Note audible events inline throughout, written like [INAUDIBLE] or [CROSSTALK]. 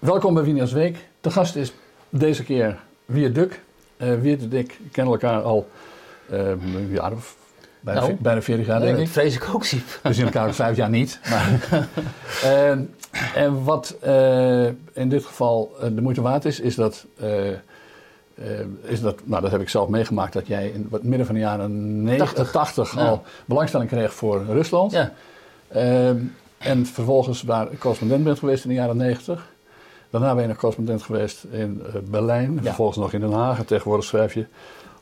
Welkom bij Wieners Week. De gast is deze keer Wiert Duk. Uh, Wiert en ik kennen elkaar al uh, een jaar of bijna, Nou, bijna 40 jaar, denk dat ik. vrees ik ook, Siep. We zien elkaar ook vijf jaar niet. Maar, [LAUGHS] Eh, en wat eh, in dit geval eh, de moeite waard is, is dat, eh, eh, is dat, nou dat heb ik zelf meegemaakt, dat jij in het midden van de jaren 90, 80. 80 Ja. al belangstelling kreeg voor Rusland. Ja, Ehm, en vervolgens waar correspondent bent geweest in de jaren 90. Daarna ben je nog correspondent geweest in eh, Berlijn. Ja. Vervolgens nog in Den Haag. En tegenwoordig schrijf je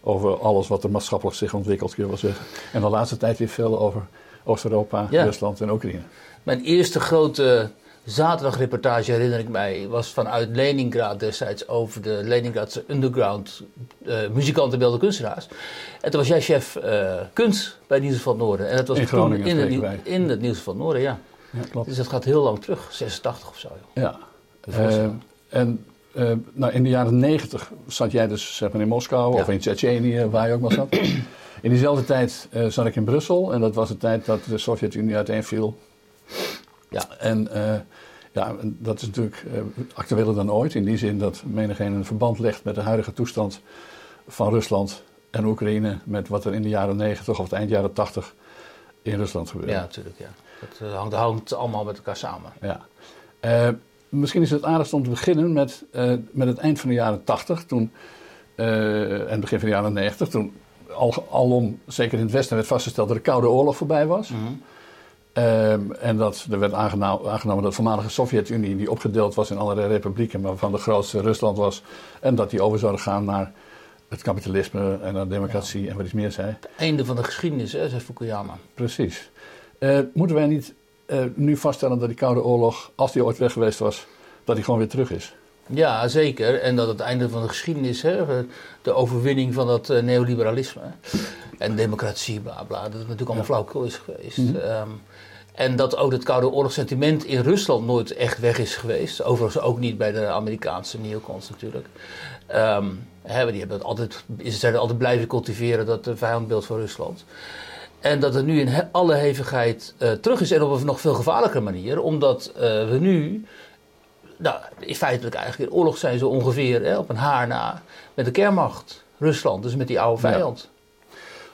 over alles wat er maatschappelijk zich ontwikkelt, kun je wel zeggen. En de laatste tijd weer veel over Oost-Europa, Ja. Rusland en Oekraïne. mijn eerste grote zaterdagreportage, herinner ik mij, was vanuit Leningrad destijds over de Leningradse underground eh muzikanten, beelden, kunstenaars. En toen was jij chef eh, kunst bij Nieuws van het Noorden. En dat was In Groningen in het, in het Nieuws van het Noorden, ja. Ja, klopt. Dus dat gaat heel lang terug, 86 of zo. Joh. Ja. Dat is wel Eh, en eh, nou, in de jaren 90 zat jij dus zeg maar, in Moskou Ja. of in Tsjetsjenië, waar je ook maar zat. [CLEARS THROAT] In diezelfde tijd eh, zat ik in Brussel en dat was de tijd dat de Sovjet-Unie uiteenviel. Ja. En eh, ja, dat is natuurlijk eh, actueler dan ooit. In die zin dat menigeen een verband legt met de huidige toestand van Rusland en Oekraïne. Met wat er in de jaren 90 of het eind jaren 80 in Rusland gebeurde. Ja, natuurlijk, ja. Dat hangt, hangt allemaal met elkaar samen. Ja. Misschien is het aardigst om te beginnen met, eh, met het eind van de jaren 80 toen, eh, en begin van de jaren 90. Toen al, alom, zeker in het Westen, werd vastgesteld dat de Koude Oorlog voorbij was. Mhm. Ehm, en dat er werd aangeno- aangenomen dat de voormalige Sovjet-Unie, die opgedeeld was in allerlei republieken, maar waarvan de grootste Rusland was, en dat die over zouden gaan naar het kapitalisme en naar democratie en wat iets meer zei. Einde van de geschiedenis, hè, zei Fukuyama. Precies. Eh, moeten wij niet eh, nu vaststellen dat die Koude Oorlog, als die ooit weg geweest was, dat die gewoon weer terug is? Ja, zeker. En dat het einde van de geschiedenis, hè, de overwinning van dat eh, neoliberalisme en democratie, bla bla, dat het natuurlijk allemaal flauwekul is geweest. Mhm. Ehm, en dat ook het Koude Oorlogssentiment in Rusland nooit echt weg is geweest. Overigens ook niet bij de Amerikaanse neocons natuurlijk. Ehm, hè, die hebben het altijd, ze zijn altijd blijven cultiveren, dat eh, vijandbeeld van Rusland. En dat het nu in he- alle hevigheid eh, terug is en op een nog veel gevaarlijker manier, omdat eh, we nu nou, in feitelijk eigenlijk in oorlog zijn zo ongeveer hè, op een haar na met de kernmacht. Rusland, dus met die oude Ja. vijand.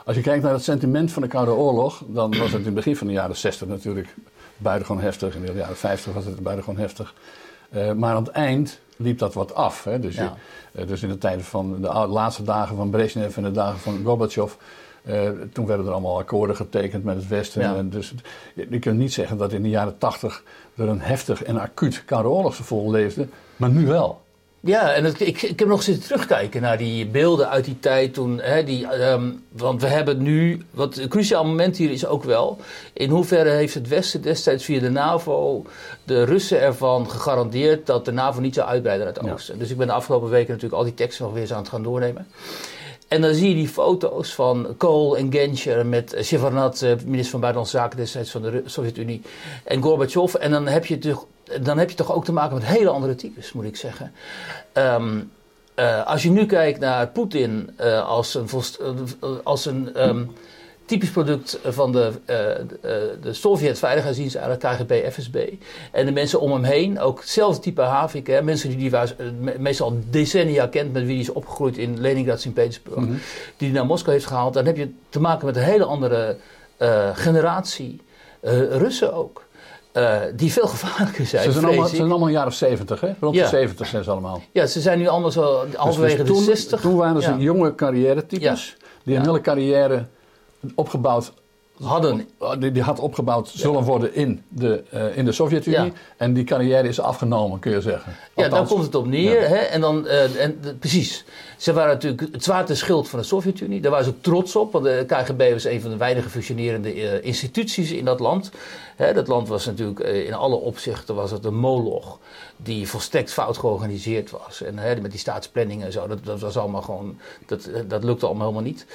Als je kijkt naar het sentiment van de Koude Oorlog, dan was het in het begin van de jaren 60 natuurlijk buitengewoon heftig. In de jaren 50 was het buitengewoon heftig. Eh, maar aan het eind liep dat wat af. Hè? Dus, Ja. dus in de tijden van de laatste dagen van Brezhnev en de dagen van Gorbachev. Eh, toen werden er allemaal akkoorden getekend met het Westen. Ja. En dus je, kunt niet zeggen dat in de jaren 80 er een heftig en acuut Koude Oorlogsgevoel leefde. Maar nu wel. Ja, en het- ik, ik heb nog zitten terugkijken naar die beelden uit die tijd toen. Hè, die, ehm, want we hebben nu, wat een cruciaal moment hier is ook wel. In hoeverre heeft het Westen destijds via de NAVO de Russen ervan gegarandeerd dat de NAVO niet zou uitbreiden naar het Ja. oosten. Dus ik ben de afgelopen weken natuurlijk al die teksten nog weer eens aan het gaan doornemen. En dan zie je die foto's van Kohl en Genscher met Shevardnadze, minister van Buitenlandse Zaken destijds van de Sovjet-Unie, en Gorbachev. En dan heb, je toch, dan heb je toch ook te maken met hele andere types, moet ik zeggen. Ehm, eh, als je nu kijkt naar Poetin eh, als een, eh, als een ehm, typisch product van de, eh, de, eh, de Sovjet-veiligheidsdienst, eigenlijk KGB, FSB. En de mensen om hem heen, ook hetzelfde type Havik. Hè, mensen die die was, eh, me- meestal al decennia kent, met wie hij is opgegroeid in Leningrad, Sint-Petersburg. Mhm. Die hij naar Moskou heeft gehaald. Dan heb je te maken met een hele andere generatie. Russen ook. die veel gevaarlijker zijn. Ze zijn, allemaal, ze zijn allemaal een jaar of 70, hè? Rond Ja. de 70 zijn ze allemaal. Ja, ze zijn nu allemaal zo halverwege Dus- dus de toen, 60. Toen waren ze Ja. jonge carrière-types. Die een hele carrière opgebouwd, Hadden. die, had opgebouwd zullen worden in de, eh, in de Sovjet-Unie. Ja. En die carrière is afgenomen, kun je zeggen. Ja, daar komt het op neer. Ja. Hè? En dan, eh, en, de- precies. Ze waren natuurlijk het zwaarte schild van de Sovjet-Unie. Daar waren ze ook trots op. Want de KGB was een van de weinige functionerende eh, instituties in dat land. Hè, dat land was natuurlijk in alle opzichten was het een moloch. Die volstrekt fout georganiseerd was. En hè, met die staatsplanning en zo. Dat, dat was allemaal gewoon. Dat, dat lukte allemaal helemaal niet.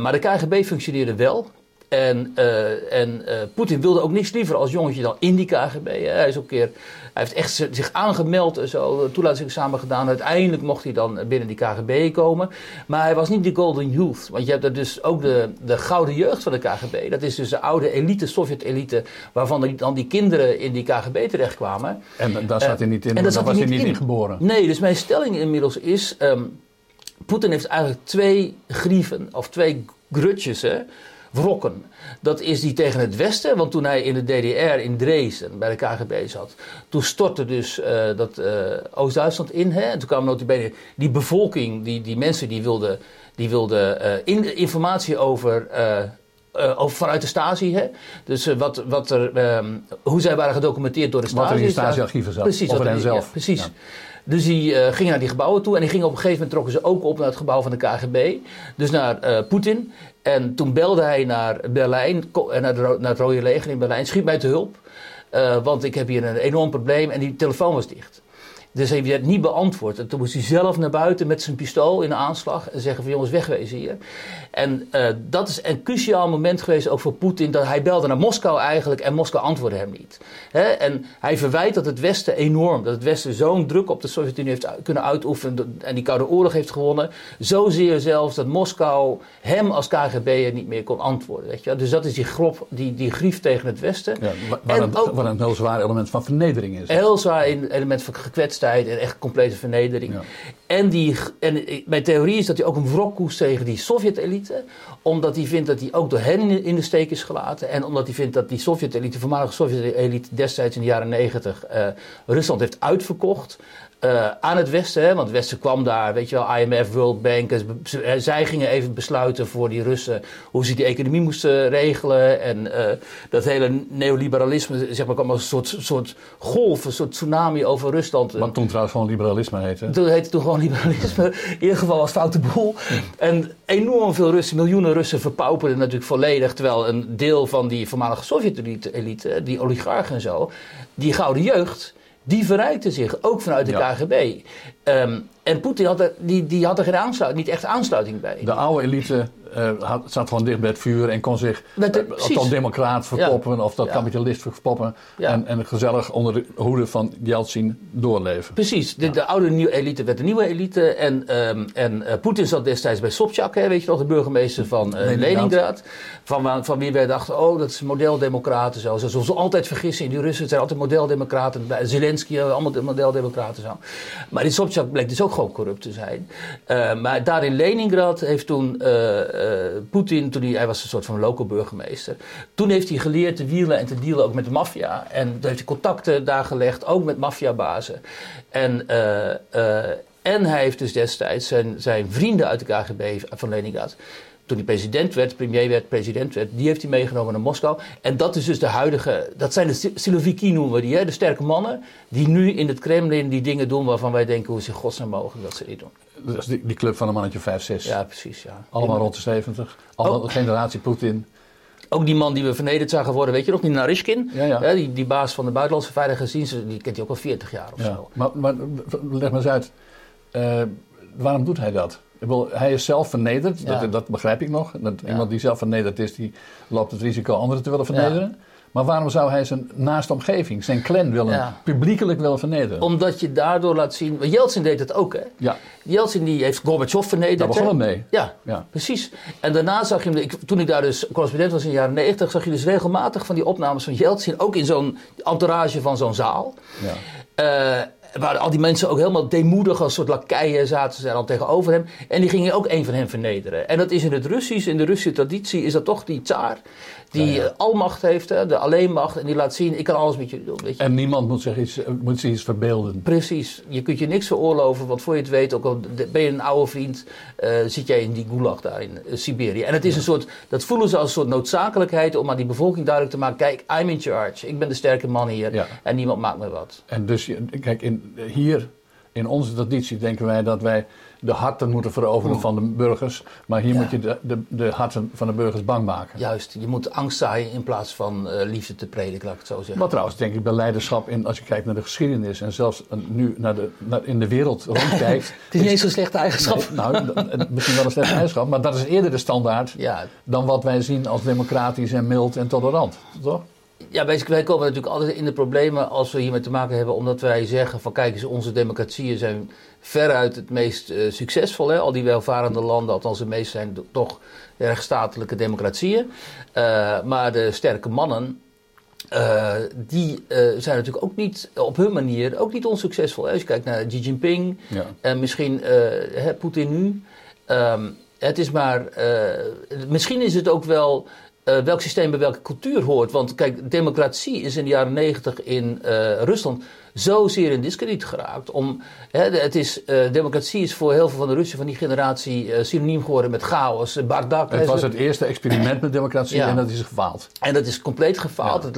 Maar de KGB functioneerde wel. En, uh, en uh, Poetin wilde ook niks liever als jongetje dan in die KGB. Hè. Hij, is ook keer, hij heeft echt zich aangemeld en zo, toelatingsexamen gedaan. Uiteindelijk mocht hij dan binnen die KGB komen. Maar hij was niet de golden youth. Want je hebt er dus ook de, de gouden jeugd van de KGB. Dat is dus de oude elite, Sovjet-elite, waarvan dan die kinderen in die KGB terechtkwamen. En daar zat hij niet in, en daar was hij niet in. geboren. Nee, dus mijn stelling inmiddels is... Um, Poetin heeft eigenlijk twee grieven, of twee grudges, hè, wrokken. Dat is die tegen het Westen, want toen hij in de DDR in Dresden bij de KGB zat, toen stortte dus uh, dat uh, Oost-Duitsland in. Hè, en toen kwam notabene die bevolking, die, die mensen die wilden, die wilden uh, in, informatie over uh, over, vanuit de Stasi. Hè? Dus uh, wat, wat er, um, hoe zij waren gedocumenteerd door de Stasi. Wat er in de Stasi-archieven zat. Precies. Over hen zelf. Ja, precies. Ja. Dus die uh, gingen naar die gebouwen toe. En die gingen op een gegeven moment trokken ze ook op naar het gebouw van de KGB. Dus naar Poetin. En toen belde hij naar Berlijn, naar, de, naar het Rode Leger in Berlijn. Schiet mij te hulp. want ik heb hier een enorm probleem. En die telefoon was dicht. Dus hij werd niet beantwoord. En toen moest hij zelf naar buiten met zijn pistool in de aanslag en zeggen van jongens wegwezen hier. En uh, dat is een cruciaal moment geweest ook voor Poetin. Dat hij belde naar Moskou eigenlijk en Moskou antwoordde hem niet. He? En hij verwijt dat het Westen enorm, dat het Westen zo'n druk op de Sovjet-Unie heeft kunnen uitoefenen en die Koude Oorlog heeft gewonnen. Zozeer zelfs dat Moskou hem als KGB'er niet meer kon antwoorden. Weet je? Dus dat is die, grop, die, die grief tegen het Westen. Ja, waar, en een, ook, waar een heel zwaar element van vernedering is. Een heel zwaar element van gekwetstheid en echt complete vernedering. Ja. En, die, en mijn theorie is dat hij ook een wrok koest tegen die Sovjet-elite. Omdat hij vindt dat hij ook door hen in de steek is gelaten. En omdat hij vindt dat die Sovjet-elite, voormalige Sovjet-elite destijds in de jaren negentig, uh, Rusland heeft uitverkocht. Uh, aan het Westen, hè, want het Westen kwam daar, weet je wel, IMF, World Bank. zij gingen even besluiten voor die Russen hoe ze die economie moesten regelen. En uh, dat hele neoliberalisme, zeg maar, kwam als een soort, soort golf, een soort tsunami over Rusland. Wat toen trouwens gewoon liberalisme heette. Toen heette toen gewoon liberalisme. In ieder geval was foute boel. En enorm veel Russen, miljoenen Russen verpauperden natuurlijk volledig. Terwijl een deel van die voormalige Sovjet-elite, die oligarchen en zo, die gouden jeugd die verrijkte zich, ook vanuit de ja. KGB. Um, en Poetin had er, die, die had er geen aansluiting, niet echt aansluiting bij. De oude elite uh, had, zat gewoon dicht bij het vuur en kon zich de, uh, tot democraat verpoppen ja. of ja. kapitalist verpoppen. En, en gezellig onder de hoede van Yeltsin doorleven. Precies. De, de oude nieuwe elite werd de nieuwe elite. En, um, en uh, Poetin zat destijds bij Sobchak, hè, weet je nog, de burgemeester van Leningrad. Van, van wie wij dachten, oh, dat is modeldemocraten zo. Zoals we altijd vergissen in die Russen, zijn altijd modeldemocraten. Zelensky, allemaal modeldemocraten zo. Maar die Sobchak bleek dus ook corrupt te zijn. Uh, maar daar in Leningrad heeft toen uh, uh, Poetin, toen hij, hij was een soort van local burgemeester, toen heeft hij geleerd te wielen en te dealen ook met de maffia. En toen heeft hij contacten daar gelegd, ook met maffiabazen. En, en hij heeft dus destijds zijn, zijn vrienden uit de KGB van Leningrad toen hij president werd, premier werd, president werd, die heeft hij meegenomen naar Moskou. En dat is dus de huidige, dat zijn de Siloviki noemen we die, hè? de sterke mannen, die nu in het Kremlin die dingen doen waarvan wij denken, hoe in godsnaam mogelijk dat ze dit doen. Dat is die, die club van een mannetje 5, 6. Ja, precies, ja. Allemaal rond de 70, allemaal oh. generatie Poetin. Ook die man die we vernederd zagen worden, weet je nog, die Narishkin, ja, ja. die, die baas van de buitenlandse veiligheidsdienst, die kent hij ook al 40 jaar of ja. zo. Maar, maar leg maar eens uit, uh, waarom doet hij dat? Hij is zelf vernederd, ja. dat, dat, begrijp ik nog. Dat ja. Iemand die zelf vernederd is, die loopt het risico anderen te willen vernederen. Ja. Maar waarom zou hij zijn naaste omgeving, zijn clan, willen, publiekelijk willen vernederen? Omdat je daardoor laat zien... Jeltsin deed het ook, hè? Ja. Jeltsin die heeft Gorbachev vernederd. Daar begon mee. Ja, ja, precies. En daarna zag je hem... Ik, toen ik daar dus correspondent was in de jaren 90... zag je dus regelmatig van die opnames van Jeltsin... ook in zo'n entourage van zo'n zaal. Ja. Uh, waar al die mensen ook helemaal deemoedig als soort lakeien zaten ze dan tegenover hem. En die gingen ook een van hen vernederen. En dat is in het Russisch, in de Russische traditie, is dat toch die tsaar die ja, ja. almacht heeft, de alleenmacht. En die laat zien, ik kan alles met jullie doen. Weet je. En niemand moet zich, iets, moet zich iets verbeelden. Precies. Je kunt je niks veroorloven, want voor je het weet, ook al ben je een oude vriend, uh, zit jij in die gulag daar in uh, Siberië. En het is ja. een soort, dat voelen ze als een soort noodzakelijkheid om aan die bevolking duidelijk te maken, kijk, I'm in charge. Ik ben de sterke man hier en niemand maakt me wat. En dus, kijk, in, hier in onze traditie denken wij dat wij de harten moeten veroveren van de burgers. Maar hier Ja. moet je de, de, de harten van de burgers bang maken. Juist, je moet angst zaaien in plaats van eh, liefde te prediken, laat ik het zo zeggen. Wat trouwens, denk ik, bij leiderschap, in, als je kijkt naar de geschiedenis en zelfs eh, nu naar de, naar, in de wereld rondkijkt. [LAUGHS] Het is niet eens zo'n slechte eigenschap. Nee, nou, d- misschien wel een slechte [LAUGHS] eigenschap, maar dat is eerder de standaard Ja, dan wat wij zien als democratisch en mild en tolerant. Toch? Ja, wij komen natuurlijk altijd in de problemen als we hiermee te maken hebben, omdat wij zeggen van kijk eens, onze democratieën zijn veruit het meest eh, succesvol. Hè? Al die welvarende landen, althans de meeste zijn toch rechtsstatelijke democratieën. Eh, maar de sterke mannen, eh, die zijn natuurlijk ook niet op hun manier ook niet onsuccesvol. Hè? Als je kijkt naar Xi Jinping Ja. en misschien hè, Poetin nu. Ehm, het is maar, misschien is het ook wel welk systeem bij welke cultuur hoort. Want kijk, democratie is in de jaren negentig in Rusland zozeer in discrediet geraakt. Om, hè, het is, eh, democratie is voor heel veel van de Russen van die generatie eh, synoniem geworden met chaos, eh, bardak. Het was het eerste experiment met democratie Ja. en dat is gefaald. en dat is compleet gefaald. Het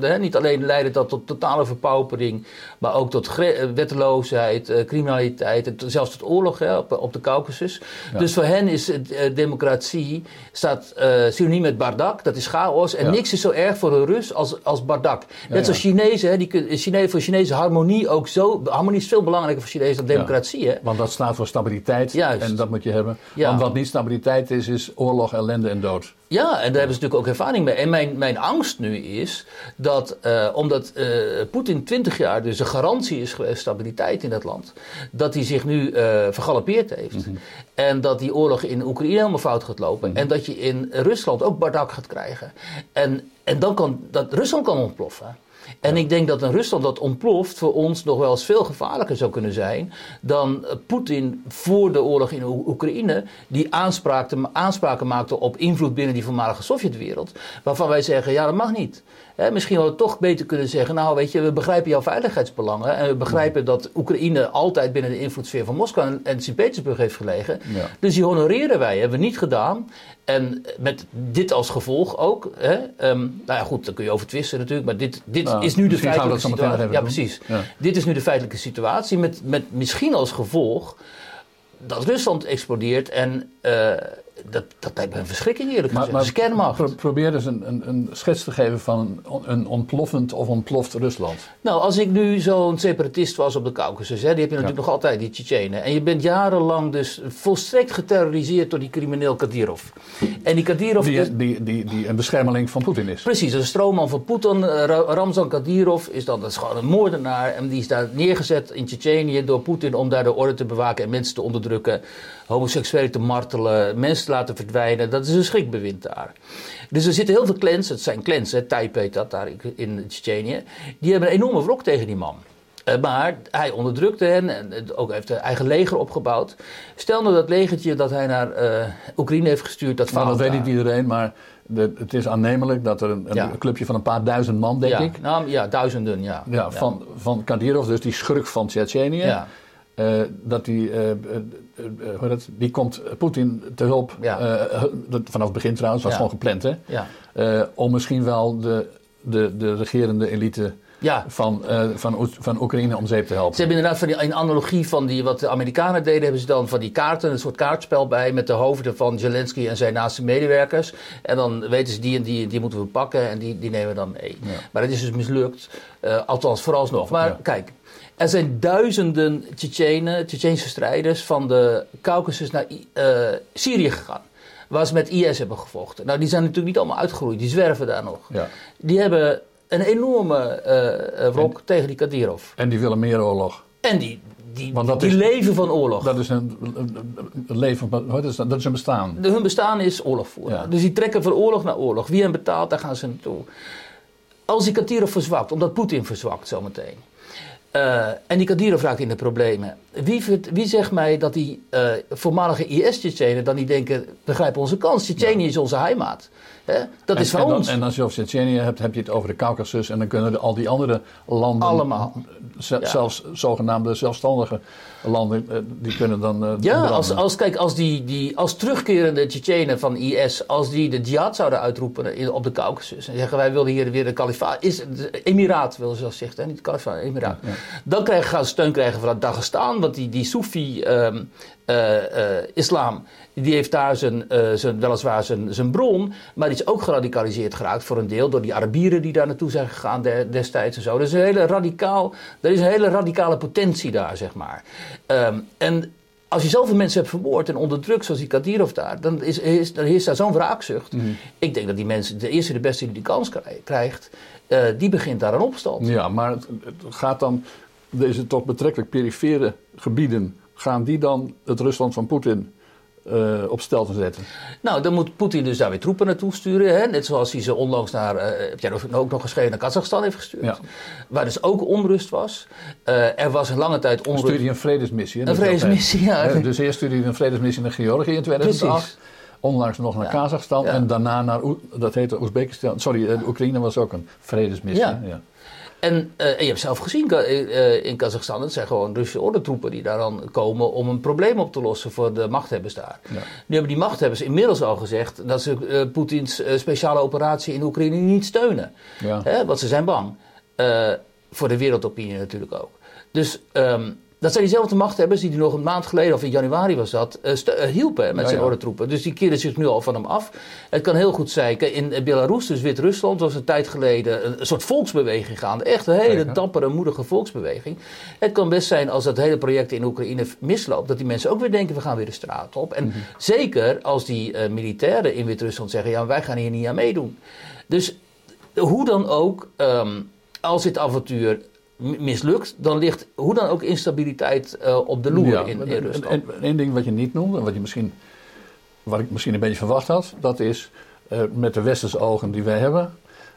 hè, niet alleen leidde dat tot totale verpaupering, maar ook tot wetteloosheid, criminaliteit en zelfs tot oorlog hè, op, op de Caucasus. Ja. Dus voor hen is het, democratie staat synoniem met bardak, dat is chaos. En niks is zo erg voor een Rus als, als bardak. Net zoals Chinezen, hè, die, kun- Chine, voor Chinezen harmonie ook zo. Harmonie is veel belangrijker voor Chinezen dan democratie. Hè? Want dat staat voor stabiliteit Juist. en dat moet je hebben. Want wat niet stabiliteit is, is oorlog, ellende en dood. Ja, en daar hebben ze natuurlijk ook ervaring mee. En mijn, mijn angst nu is dat, eh, omdat eh, Poetin 20 jaar dus een garantie is geweest, stabiliteit in dat land, dat hij zich nu eh vergalopeerd heeft. En dat die oorlog in Oekraïne helemaal fout gaat lopen. En dat je in Rusland ook bardak gaat krijgen. En, en dan kan dat Rusland kan ontploffen. En ik denk dat een Rusland dat ontploft voor ons nog wel eens veel gevaarlijker zou kunnen zijn dan eh, Poetin voor de oorlog in Oe- Oekraïne, die aanspraken maakte op invloed binnen die voormalige Sovjetwereld, waarvan wij zeggen, ja dat mag niet. Hè, misschien hadden we toch beter kunnen zeggen, nou weet je, we begrijpen jouw veiligheidsbelangen en we begrijpen dat Oekraïne altijd binnen de invloedssfeer van Moskou en- en Sint-Petersburg heeft gelegen. Ja. Dus die honoreren wij, hebben we niet gedaan. En met dit als gevolg ook. Hè, ehm, nou ja, goed, daar kun je over twisten natuurlijk. Maar dit, dit Nou, is nu de misschien gaan we feitelijke situatie. Ja, precies. Ja. Dit is nu de feitelijke situatie. Met, met misschien als gevolg dat Rusland explodeert. En eh, dat, dat lijkt me een verschrikking eerlijk gezegd. dat is kernmacht. pro- probeer eens een, een, een schets te geven van een, een ontploffend of ontploft Rusland. Nou, als ik nu zo'n separatist was op de Caucasus, hè, die heb je natuurlijk nog altijd, die Tsjetsjenen. En je bent jarenlang dus volstrekt geterroriseerd door die crimineel Kadyrov. En die Kadyrov... is- Die, die, die, die een beschermeling van Poetin is. Precies, een stroomman van Poetin, eh, Ra- Ramzan Kadyrov, is dan dat is gewoon een moordenaar. En die is daar neergezet in Tsjetsjenië door Poetin om daar de orde te bewaken en mensen te onderdrukken. Homoseksuelen te martelen, mensen laten verdwijnen. Dat is een schrikbewind daar. Dus er zitten heel veel clans, het zijn clans, hè, Taip heet dat daar in Tsjetsjenië. Die hebben een enorme wrok tegen die man. Eh, maar hij onderdrukte hen en ook heeft een eigen leger opgebouwd. Stel nou dat legertje dat hij naar eh, Oekraïne heeft gestuurd, dat Nou, dat weet niet iedereen, maar de, het is aannemelijk dat er een, een Ja. clubje van een paar duizend man, denk ja, ik. Nou, ja, duizenden, ja. Ja, van, van Kadyrov, dus die schurk van Tsjetsjenië. Ja. eh, dat die, hoe heet het, die komt Poetin te hulp. Ja. eh, vanaf het begin trouwens, was Ja. gewoon gepland, hè? Ja. Eh, om misschien wel de, de, de regerende elite Ja, van, eh, van, van Oekraïne om zeep te helpen. ze hebben inderdaad van die, in analogie van die, wat de Amerikanen deden, hebben ze dan van die kaarten, een soort kaartspel bij met de hoofden van Zelensky en zijn naaste medewerkers. En dan weten ze die en die, die moeten we pakken en die, die nemen we dan mee. Ja. Maar dat is dus mislukt, eh, althans vooralsnog. Maar Ja. kijk, er zijn duizenden Tsjetsjenen, Tsjetsjeense strijders van de Caucasus naar eh, Syrië gegaan. Waar ze met IS hebben gevochten. Nou, die zijn natuurlijk niet allemaal uitgegroeid, die zwerven daar nog. Ja. Die hebben een enorme wrok tegen die Kadyrov. En die willen meer oorlog. En die, die, Want dat die is- leven van oorlog. Dat is een, een- een leven, dat is een bestaan. De- hun bestaan is oorlog voeren. Ja. Dus die trekken van oorlog naar oorlog. Wie hen betaalt, daar gaan ze naartoe. Als die Kadyrov verzwakt, omdat Poetin verzwakt zometeen. Eh, en die Kadyrov raakt in de problemen. Wie, wie zegt mij dat die eh, voormalige IS-Tsjetsjenen dan niet denken... we grijpen onze kans, Tsjetsjenië is onze heimaat. Hè? Dat is en, en, dan- ons. en als je over Tsjetsjenië hebt, heb je het over de Caucasus. En dan kunnen de- al die andere landen, Allemaal. Ja. zelfs zogenaamde zelfstandige landen, eh, die kunnen dan. eh, Ja, als, als, kijk, als, die, die, als terugkerende Tsjetsjenen van IS, als die de jihad zouden uitroepen in, op de Caucasus en zeggen wij willen hier weer een kalifaat, is de emiraat, willen ze zelfs zeggen, hè? niet kalifaat, emiraat. Ja. Dan krijgen, gaan ze steun krijgen vanuit Dagestan, want die, die Soefi-islam, ehm, die heeft daar zijn, zijn, weliswaar zijn, zijn bron, maar die is ook geradicaliseerd geraakt voor een deel door die Arabieren die daar naartoe zijn gegaan destijds en zo. Dus een hele radicaal, er is een hele radicale potentie daar, zeg maar. Ehm, en als je zoveel mensen hebt vermoord en onderdrukt, zoals die Kadirov daar, dan is, is, dan is daar zo'n wraakzucht. Mhm. Ik denk dat die mensen, de eerste de beste die die kans krijgt, uh, die begint daar een opstand. Ja, maar het, gaat dan, deze toch betrekkelijk perifere gebieden, gaan die dan het Rusland van Poetin uh, op stel te zetten. Nou, dan moet Poetin dus daar weer troepen naartoe sturen. Hè? Net zoals hij ze onlangs naar, uh, heb jij ook nog geschreven, naar Kazachstan heeft gestuurd. Ja. Waar dus ook onrust was. Uh, er was een lange tijd onrust. Dan stuurde hij een vredesmissie. Een vredesmissie, ja. Dus eerst stuurde hij een vredesmissie naar Georgië in 2008. Precies. Onlangs nog naar Kazachstan en daarna naar, dat heette Oezbekistan. Sorry, Oekraïne was ook een vredesmissie. Ja. En, uh, je hebt zelf gezien uh, in Kazachstan, het zijn gewoon Russische ordentroepen die daar dan komen om een probleem op te lossen voor de machthebbers daar. Ja. Nu hebben die machthebbers inmiddels al gezegd dat ze uh, Poetins speciale operatie in Oekraïne niet steunen. Ja. Hè, want ze zijn bang. voor de wereldopinie natuurlijk ook. Dus um, dat zijn diezelfde machthebbers die hij nog een maand geleden, of in januari was dat, uh, hielpen met zijn ja. ordentroepen. Dus die keren zich nu al van hem af. Het kan heel goed zijn, in Belarus, dus Wit-Rusland, was een tijd geleden een soort volksbeweging gaande. Echt een hele dappere, moedige volksbeweging. Het kan best zijn als dat hele project in Oekraïne misloopt, dat die mensen ook weer denken, we gaan weer de straat op. En mhm. zeker als die uh, militairen in Wit-Rusland zeggen, ja, wij gaan hier niet aan meedoen. Dus hoe dan ook, um, als dit avontuur mislukt, dan ligt hoe dan ook instabiliteit uh, op de loer in, in Rusland. En, één ding wat je niet noemde, wat je misschien, wat ik misschien een beetje verwacht had, dat is uh, met de westerse ogen die wij hebben,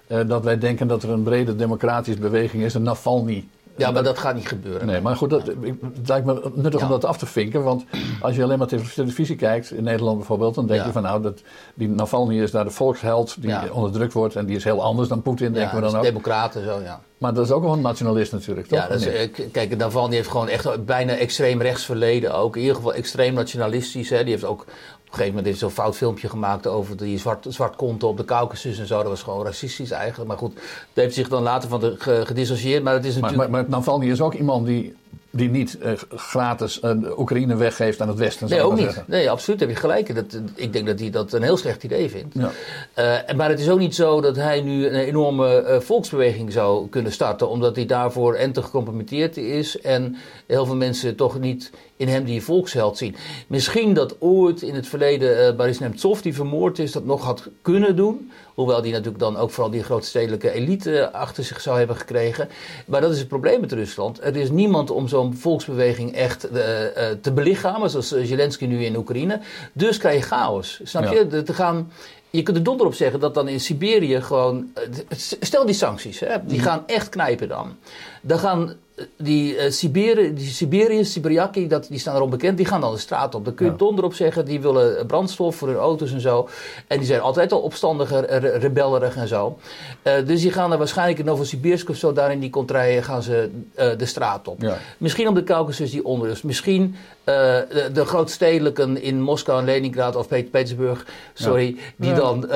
uh, dat wij denken dat er een brede democratische beweging is, een Navalny ja, maar dat gaat niet gebeuren. Nee, maar goed, dat, het lijkt me nuttig om dat af te vinken. Want als je alleen maar televisie kijkt, in Nederland bijvoorbeeld, dan denk je van nou, dat, die Navalny is daar de volksheld die onderdrukt wordt. En die is heel anders dan Poetin, denken we dan ook. democraten zo, ja. Maar dat is ook wel een nationalist natuurlijk, toch? Ja, dat is, eh, kijk, Navalny heeft gewoon echt bijna extreem rechts verleden ook. In ieder geval extreem nationalistisch. Hè. Die heeft ook een gegeven moment heeft zo'n fout filmpje gemaakt over die zwart, zwart konten op de Caucasus en zo. Dat was gewoon racistisch eigenlijk. Maar goed, dat heeft zich dan later van de, gedissocieerd. Maar het is natuurlijk... Maar, maar, maar Navalny is ook iemand die die niet uh, gratis uh, Oekraïne weggeeft aan het Westen. Nee, ook niet. Nee, absoluut. Heb je gelijk. Dat, ik denk dat hij dat een heel slecht idee vindt. Ja. Uh, maar het is ook niet zo dat hij nu een enorme volksbeweging zou kunnen starten, omdat hij daarvoor en te gecompromitteerd is en heel veel mensen toch niet in hem die volksheld zien. Misschien dat ooit in het verleden uh, Boris Nemtsov, die vermoord is, dat nog had kunnen doen. Hoewel die natuurlijk dan ook vooral die grootstedelijke elite achter zich zou hebben gekregen. Maar dat is het probleem met Rusland. Er is niemand om zo'n volksbeweging echt uh, te belichamen, zoals Zelensky nu in Oekraïne. Dus krijg je chaos. Snap je? Te gaan je kunt er donder op zeggen dat dan in Siberië gewoon. Stel die sancties, hè, die mhm. gaan echt knijpen dan. Dan gaan die uh, Siberi die Siberiërs, dat, die staan erom bekend, die gaan dan de straat op. Dan kun je ja. donder op zeggen, die willen brandstof voor hun auto's en zo. En die zijn altijd al opstandiger, re rebellerig en zo. Uh, dus die gaan er waarschijnlijk in Novosibirsk of zo, daar in die contraien gaan ze uh, de straat op. Ja. Misschien om de Caucasus die onrust. Misschien de, de grootstedelijken in Moskou en Leningrad of Petersburg, sorry, die dan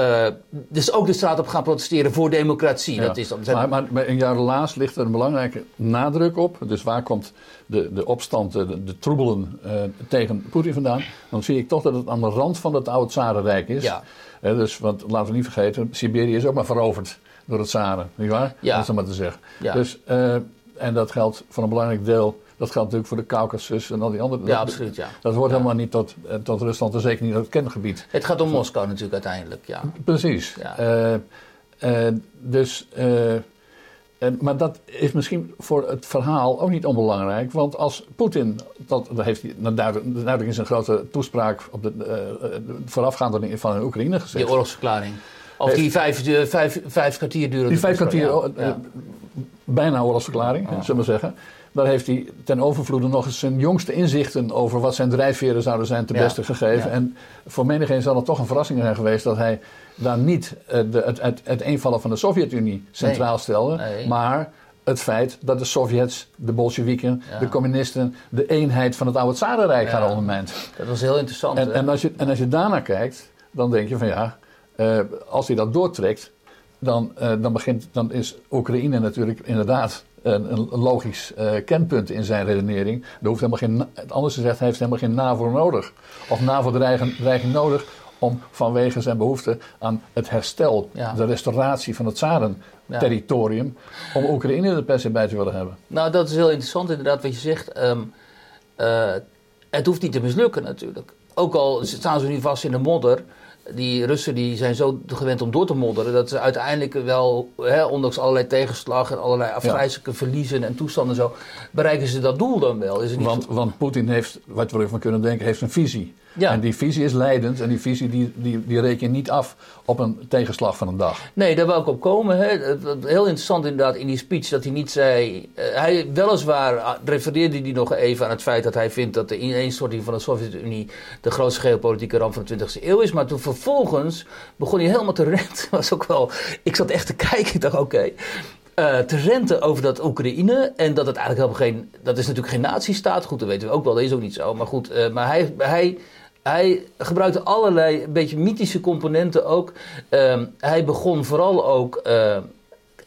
dus ook de straat op gaan protesteren voor democratie. Dat is dan, maar, maar, maar een jaar laatst ligt er een belangrijke nadruk op. Dus waar komt de, de opstand, de, de troebelen uh, tegen Poetin vandaan? Dan zie ik toch dat het aan de rand van het oude Tsarenrijk is. Ja. Uh, dus, want laten we niet vergeten, Siberië is ook maar veroverd door het Tsaren, nietwaar? Ja. Dat is maar te zeggen. Ja. Dus, uh, en dat geldt voor een belangrijk deel dat geldt natuurlijk voor de Caucasus en al die andere. Ja, dat, absoluut, ja. Dat hoort helemaal niet tot, tot Rusland en zeker niet tot het kengebied. Het gaat om Moskou natuurlijk uiteindelijk, ja. Precies. Ja. Dus en, maar dat is misschien voor het verhaal ook niet onbelangrijk. Want als Poetin, dat, dat heeft hij duidelijk, duidelijk in zijn grote toespraak op de, uh, voorafgaande van de Oekraïne gezegd. Die oorlogsverklaring. Of die vijf, vijf, vijf kwartier duurde. Die vijf kwartier, ja. Bijna oorlogsverklaring, zullen we maar zeggen. Daar heeft hij ten overvloede nog eens zijn jongste inzichten over wat zijn drijfveren zouden zijn te beste gegeven. En voor menigeen zal het toch een verrassing zijn geweest dat hij daar niet uh, de, het, het, het, eenvallen van de Sovjet-Unie centraal stelde, maar het feit dat de Sovjets, de Bolsjewieken, de communisten, de eenheid van het oude Tsarenrijk ja. gaan. Dat was heel interessant. En, en, als je, en als je daarnaar kijkt, dan denk je van ja, uh, als hij dat doortrekt, dan, uh, dan, begint, dan is Oekraïne natuurlijk inderdaad een, een logisch uh, kenpunt in zijn redenering. Er hoeft helemaal geen, anders gezegd, hij heeft helemaal geen NAVO nodig. Of NAVO-dreiging nodig om vanwege zijn behoefte aan het herstel, de restauratie van het Zaren-territorium, om Oekraïne er per se bij te willen hebben. Nou, dat is heel interessant inderdaad wat je zegt. Ehm, eh, het hoeft niet te mislukken natuurlijk. Ook al staan ze nu vast in de modder, die Russen die zijn zo gewend om door te modderen dat ze uiteindelijk wel, hè, ondanks allerlei tegenslag en allerlei afgrijzelijke verliezen en toestanden zo, bereiken ze dat doel dan wel. Is het niet want, want Poetin heeft, wat we ervan kunnen denken, heeft een visie. Ja. En die visie is leidend en die visie die, die, die reken je niet af op een tegenslag van een dag. Nee, daar wil ik op komen. Hè. Heel interessant inderdaad in die speech dat hij niet zei... Uh, hij, weliswaar ah, refereerde hij nog even aan het feit dat hij vindt dat de ineenstorting van de Sovjet-Unie de grootste geopolitieke ramp van de 20e eeuw is. Maar toen vervolgens begon hij helemaal te renten. [LAUGHS] was ook wel... Ik zat echt te kijken, ik dacht oké... Uh, te renten over dat Oekraïne. En dat het eigenlijk helemaal geen. Dat is natuurlijk geen nazistaat. Goed, dat weten we ook wel. Dat is ook niet zo. Maar goed, uh, maar hij, hij hij gebruikte allerlei een beetje mythische componenten ook. Uh, hij begon vooral ook. Uh,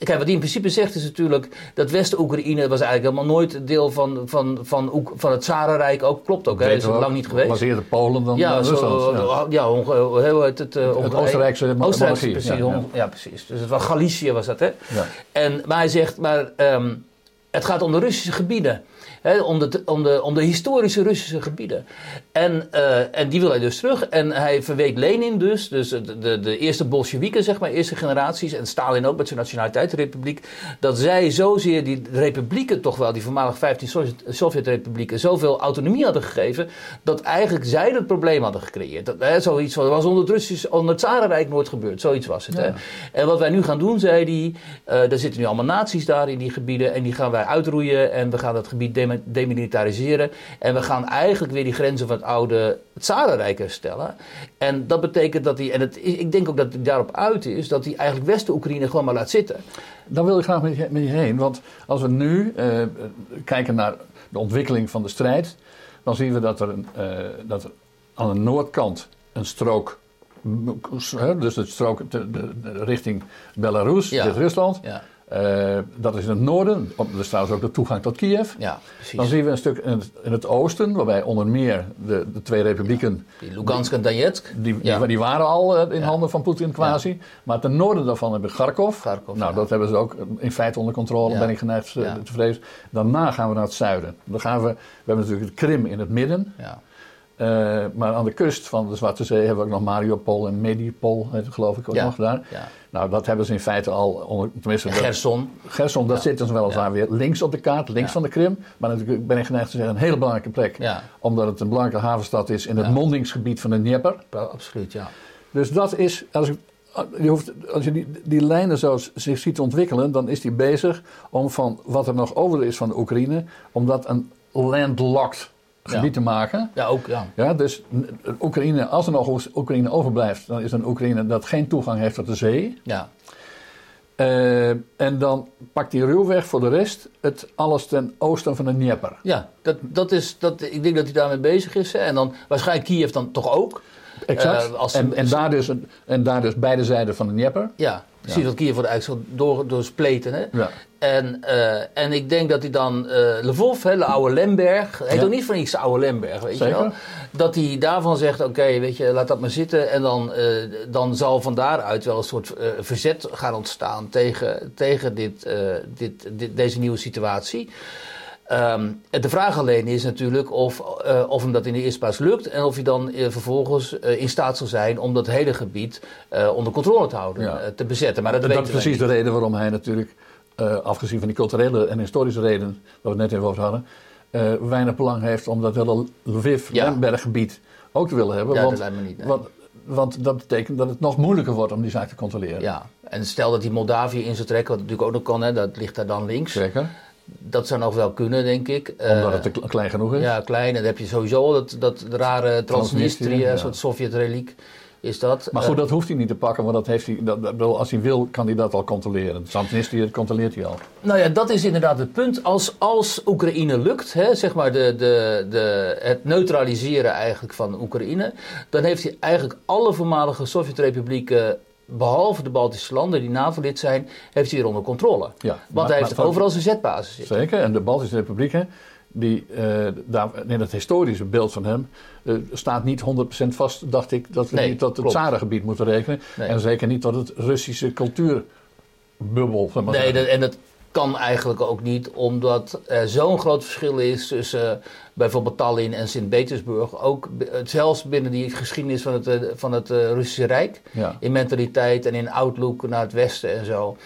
Kijk, wat hij in principe zegt is natuurlijk dat West-Oekraïne was eigenlijk helemaal nooit deel van, van, van, van het Zarenrijk. Ook klopt ook, hè? is het lang niet geweest. was eerder Polen dan ja, Rusland. ja, ja hoe heet het? Uh, het Oostenrijkse monarchie. Precies, ja, ja. precies. Dus het was Galicië was dat, hè? En, maar hij zegt, maar um, het gaat om de Russische gebieden om, de, om, de, om de historische Russische gebieden. En, uh, en die wil hij dus terug. En hij verweet Lenin dus, dus de, de, de eerste Bolsjewieken, zeg maar, eerste generaties. En Stalin ook met zijn nationaliteitsrepubliek. Dat zij zozeer die republieken, toch wel, die voormalig 15 Sovjet-republieken, zoveel autonomie hadden gegeven. Dat eigenlijk zij het probleem hadden gecreëerd. Dat, zoiets was, was onder het, Russisch, onder het Zarenrijk nooit gebeurd. Zoiets was het. En wat wij nu gaan doen, zei hij. Uh, er zitten nu allemaal naties daar in die gebieden. En die gaan wij uitroeien. En we gaan dat gebied demilitariseren. En we gaan eigenlijk weer die grenzen van het oude Tsarenrijk herstellen. En dat betekent dat hij, en het, ik denk ook dat hij daarop uit is, dat hij eigenlijk West-Oekraïne gewoon maar laat zitten. Dan wil ik graag met je, met je heen. Want als we nu uh, kijken naar de ontwikkeling van de strijd, dan zien we dat er, een, uh, dat er aan de noordkant een strook dus de strook de, de, richting Belarus, ja. Rusland. Ja. Uh, dat is in het noorden. Dat is trouwens ook de toegang tot Kiev. Ja, precies. Dan zien we een stuk in het, in het oosten, waarbij onder meer de, de twee republieken. Ja, die Lugansk en Donetsk. Die, die, die, waren al uh, in handen van Poetin quasi. Maar ten noorden daarvan hebben we Kharkov. Kharkov nou, dat hebben ze ook in feite onder controle, ben ik geneigd uh, te vrezen. Daarna gaan we naar het zuiden. Dan gaan we, we hebben natuurlijk het Krim in het midden. Ja. Uh, maar aan de kust van de Zwarte Zee hebben we ook nog Mariupol en Medipol, geloof ik ook nog daar. Ja. Nou, dat hebben ze in feite al, onder, tenminste... Gerson. Gerson, dat zit dus weliswaar ja. weer links op de kaart, links van de Krim. Maar natuurlijk ben ik geneigd te zeggen een hele belangrijke plek. Omdat het een belangrijke havenstad is in het mondingsgebied van de Dnieper. absoluut, ja. Dus dat is, als, ik, je hoeft, als je die, die lijnen zo zich ziet ontwikkelen, dan is die bezig om van wat er nog over is van de Oekraïne, om dat een landlocked gebied te maken. Ja, ook, ja. ja dus Oekraïne, als er nog Oekraïne overblijft, dan is een Oekraïne dat geen toegang heeft tot de zee. Ja. Uh, en dan pakt hij ruwweg voor de rest het alles ten oosten van de Dnieper. Ja, dat, dat is, dat, ik denk dat hij daarmee bezig is. Hè. En dan waarschijnlijk Kiev dan toch ook. Exact. Als, en, en, daar dus, en daar dus beide zijden van de Dnieper. Ja, ziet dat Kiev wordt eigenlijk zo door, doorspleten. Hè? Ja. En, uh, en ik denk dat hij dan uh, Lvov, hè, de oude Lemberg, heet ja. ook niet van iets oude Lemberg, weet Zeker. je wel. Dat hij daarvan zegt, oké, okay, weet je, laat dat maar zitten. En dan, uh, dan zal van daaruit wel een soort verzet gaan ontstaan tegen, tegen dit, dit, dit, deze nieuwe situatie. Um, de vraag alleen is natuurlijk of, uh, of hem dat in de eerste plaats lukt en of hij dan uh, vervolgens uh, in staat zal zijn om dat hele gebied onder controle te houden, ja. te bezetten. Maar dat, dat is precies de reden waarom hij natuurlijk, afgezien van die culturele en historische redenen, waar we het net even over hadden, weinig belang heeft om dat hele Lviv-Lemberg-gebied ook te willen hebben. Ja, want, dat lijkt me niet. Want, want dat betekent dat het nog moeilijker wordt om die zaak te controleren. Ja, en stel dat hij Moldavië in zou trekken, wat natuurlijk ook nog kan, hè, dat ligt daar dan links. Zeker. Dat zou nog wel kunnen, denk ik. Omdat het te klein genoeg is? Ja, klein. En dan heb je sowieso dat, dat rare Transnistrië, een soort Sovjet-reliek. Is dat, maar goed, dat hoeft hij niet te pakken, want dat heeft hij, dat, als hij wil, kan hij dat al controleren. Transnistrië controleert hij al. Nou ja, dat is inderdaad het punt. Als, als Oekraïne lukt, hè, zeg maar de, de, de, het neutraliseren eigenlijk van Oekraïne, dan heeft hij eigenlijk alle voormalige Sovjet-republieken behalve de Baltische landen die NAVO-lid zijn, heeft hij weer onder controle. Ja, Want hij heeft maar- overal zijn zetbasis zitten. Zeker, en de Baltische Republieken, die, eh, daar, in het historische beeld van hem, eh, staat niet 100% vast, dacht ik, dat we Nee, niet tot het klopt. Zarengebied moeten rekenen. Nee. En zeker niet tot het Russische cultuurbubbel. zeg maar Nee, dat, en dat kan eigenlijk ook niet, omdat er zo'n groot verschil is tussen eh, bijvoorbeeld Tallinn en Sint-Petersburg. Ook eh, zelfs binnen die geschiedenis van het, eh, van het Russische Rijk. Ja. In mentaliteit en in outlook naar het Westen en zo.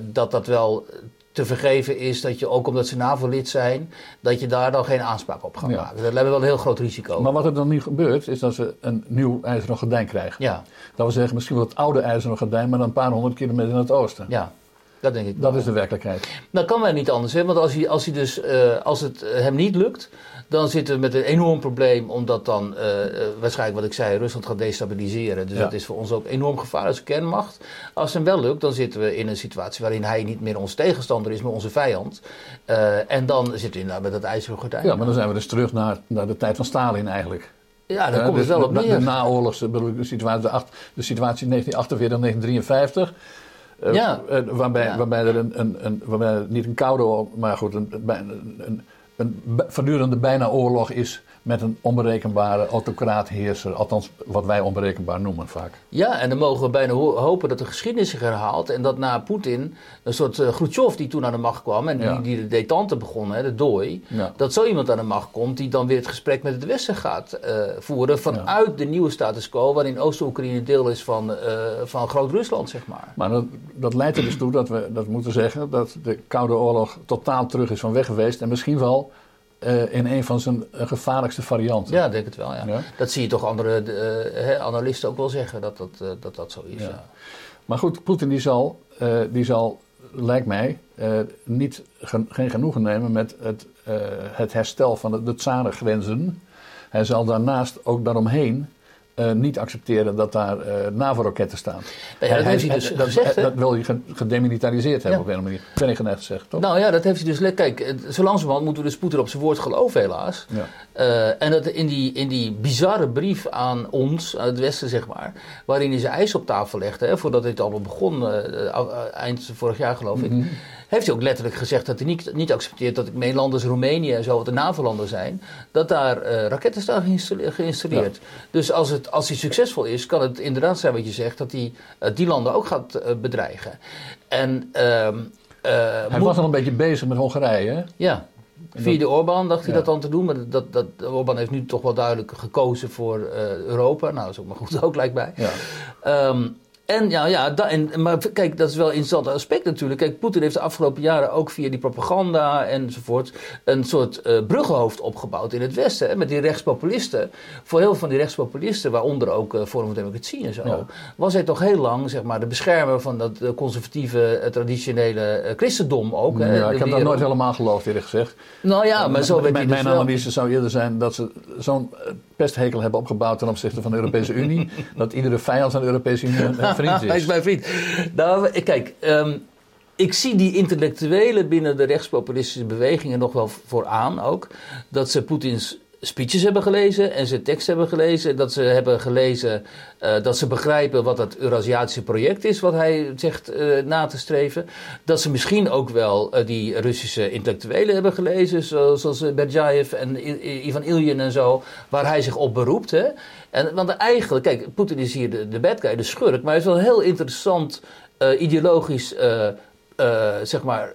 dat dat wel te vergeven is dat je ook omdat ze NAVO-lid zijn, dat je daar dan geen aanspraak op gaat Ja. maken. Dat lijkt me wel een heel groot risico. Maar wat er dan nu gebeurt, is dat ze een nieuw ijzeren gordijn krijgen. ja, Dat wil zeggen, misschien wel het oude ijzeren gordijn, maar dan een paar honderd kilometer in het oosten. ja, dat denk ik Dat wel. is de werkelijkheid. Dat kan wel niet anders, hè? want als, hij, als, hij dus, eh, als het eh, hem niet lukt, dan zitten we met een enorm probleem, omdat dan eh, waarschijnlijk wat ik zei, Rusland gaat destabiliseren. Dus Ja. dat is voor ons ook enorm gevaar als kernmacht. Als het hem wel lukt, dan zitten we in een situatie waarin hij niet meer onze tegenstander is, maar onze vijand. En dan zitten we inderdaad met dat ijzeren gordijn. Ja, maar dan zijn we dus terug naar, naar de tijd van Stalin eigenlijk. Ja, daar komt het wel op de, de neer. naoorlogse de situatie, de, de situatie in 1948 1953. Eh, Ja. eh, waarbij, Ja. waarbij er een, een, een, waarbij er niet een koude maar goed, een, een, een, een voortdurende bijna oorlog is met een onberekenbare autocraat-heerser. Althans, wat wij onberekenbaar noemen vaak. Ja, en dan mogen we bijna ho- hopen dat de geschiedenis zich herhaalt. En dat na Poetin een soort uh, Khrushchev die toen aan de macht kwam. En Ja. die, die de detente begon, hè, de dooi. Ja. Dat zo iemand aan de macht komt die dan weer het gesprek met het Westen gaat eh, voeren. Vanuit de nieuwe status quo. Waarin Oost-Oekraïne deel is van, eh, van Groot-Rusland, zeg maar. Maar dat, dat leidt er dus toe dat we dat moeten zeggen dat de Koude Oorlog totaal terug is van weg geweest. En misschien wel eh, in een van zijn eh, gevaarlijkste varianten. Ja, denk het wel. Ja. Ja. Dat zie je toch andere eh, analisten ook wel zeggen dat dat, dat, dat zo is. Ja. Ja. Maar goed, Poetin die zal, die zal, lijkt mij, niet, gen- geen genoegen nemen met het, het herstel van de, de tsarengrenzen. Hij zal daarnaast ook daaromheen eh, niet accepteren dat daar eh NAVO-raketten staan. Ja, dat heeft hij dus dat, gezegd, hè? dat wil je ge- gedemilitariseerd hebben Ja. op een of andere manier. Ben ik net gezegd, toch? Nou ja, dat heeft hij dus. Kijk, eh, zo langzamerhand moeten we dus Poetin op zijn woord geloven, helaas. Ja. En dat in die, in die bizarre brief aan ons, aan het Westen zeg maar, waarin hij zijn eis op tafel legde, hè, voordat dit allemaal begon, eind vorig jaar geloof ik, heeft hij ook letterlijk gezegd dat hij niet, niet accepteert dat ik als Roemenië en zo, wat de NAVO-landen zijn, dat daar eh, raketten staan geïnstalleerd. Dus als, het, als hij succesvol is, kan het inderdaad zijn wat je zegt, dat hij eh, die landen ook gaat eh, bedreigen. En ehm, eh, Hij moet- was al een beetje bezig met Hongarije. Hè? ja. Via de Orbán dacht hij Ja. dat dan te doen, maar dat, dat, Orbán heeft nu toch wel duidelijk gekozen voor Europa. Nou, dat is ook maar goed ook, lijkt mij. Ja. Ehm, en ja, ja da- en, maar kijk, dat is wel een interessant aspect natuurlijk. Kijk, Poetin heeft de afgelopen jaren ook via die propaganda enzovoort een soort eh bruggenhoofd opgebouwd in het Westen. Hè, met die rechtspopulisten. Voor heel veel van die rechtspopulisten, waaronder ook eh, Forum voor Democratie en zo, Ja. was hij toch heel lang zeg maar, de beschermer van dat eh, conservatieve, traditionele christendom ook. hè, Ja, ik heb dat nooit helemaal geloofd, eerlijk gezegd. Nou ja, maar zo werd mijn, hij dus mijn wel- analyse zou eerder zijn dat ze zo'n pesthekel hebben opgebouwd ten opzichte van de Europese Unie. [LAUGHS] dat iedere vijand van de Europese Unie vriend [LAUGHS] Hij is is. mijn vriend. Nou, ik- kijk, ehm, ik zie die intellectuelen binnen de rechtspopulistische bewegingen nog wel vooraan ook. Dat ze Poetins speeches hebben gelezen en zijn tekst hebben gelezen. Dat ze hebben gelezen eh, dat ze begrijpen wat het Eurasiatische project is, wat hij zegt eh, na te streven. Dat ze misschien ook wel eh, die Russische intellectuelen hebben gelezen, zo- zoals Berjaev en Ivan Ilyin en zo, waar hij zich op beroept. Hè? En, want eigenlijk, kijk, Poetin is hier de, de bad guy, de schurk, maar hij is wel een heel interessant ideologisch zeg maar,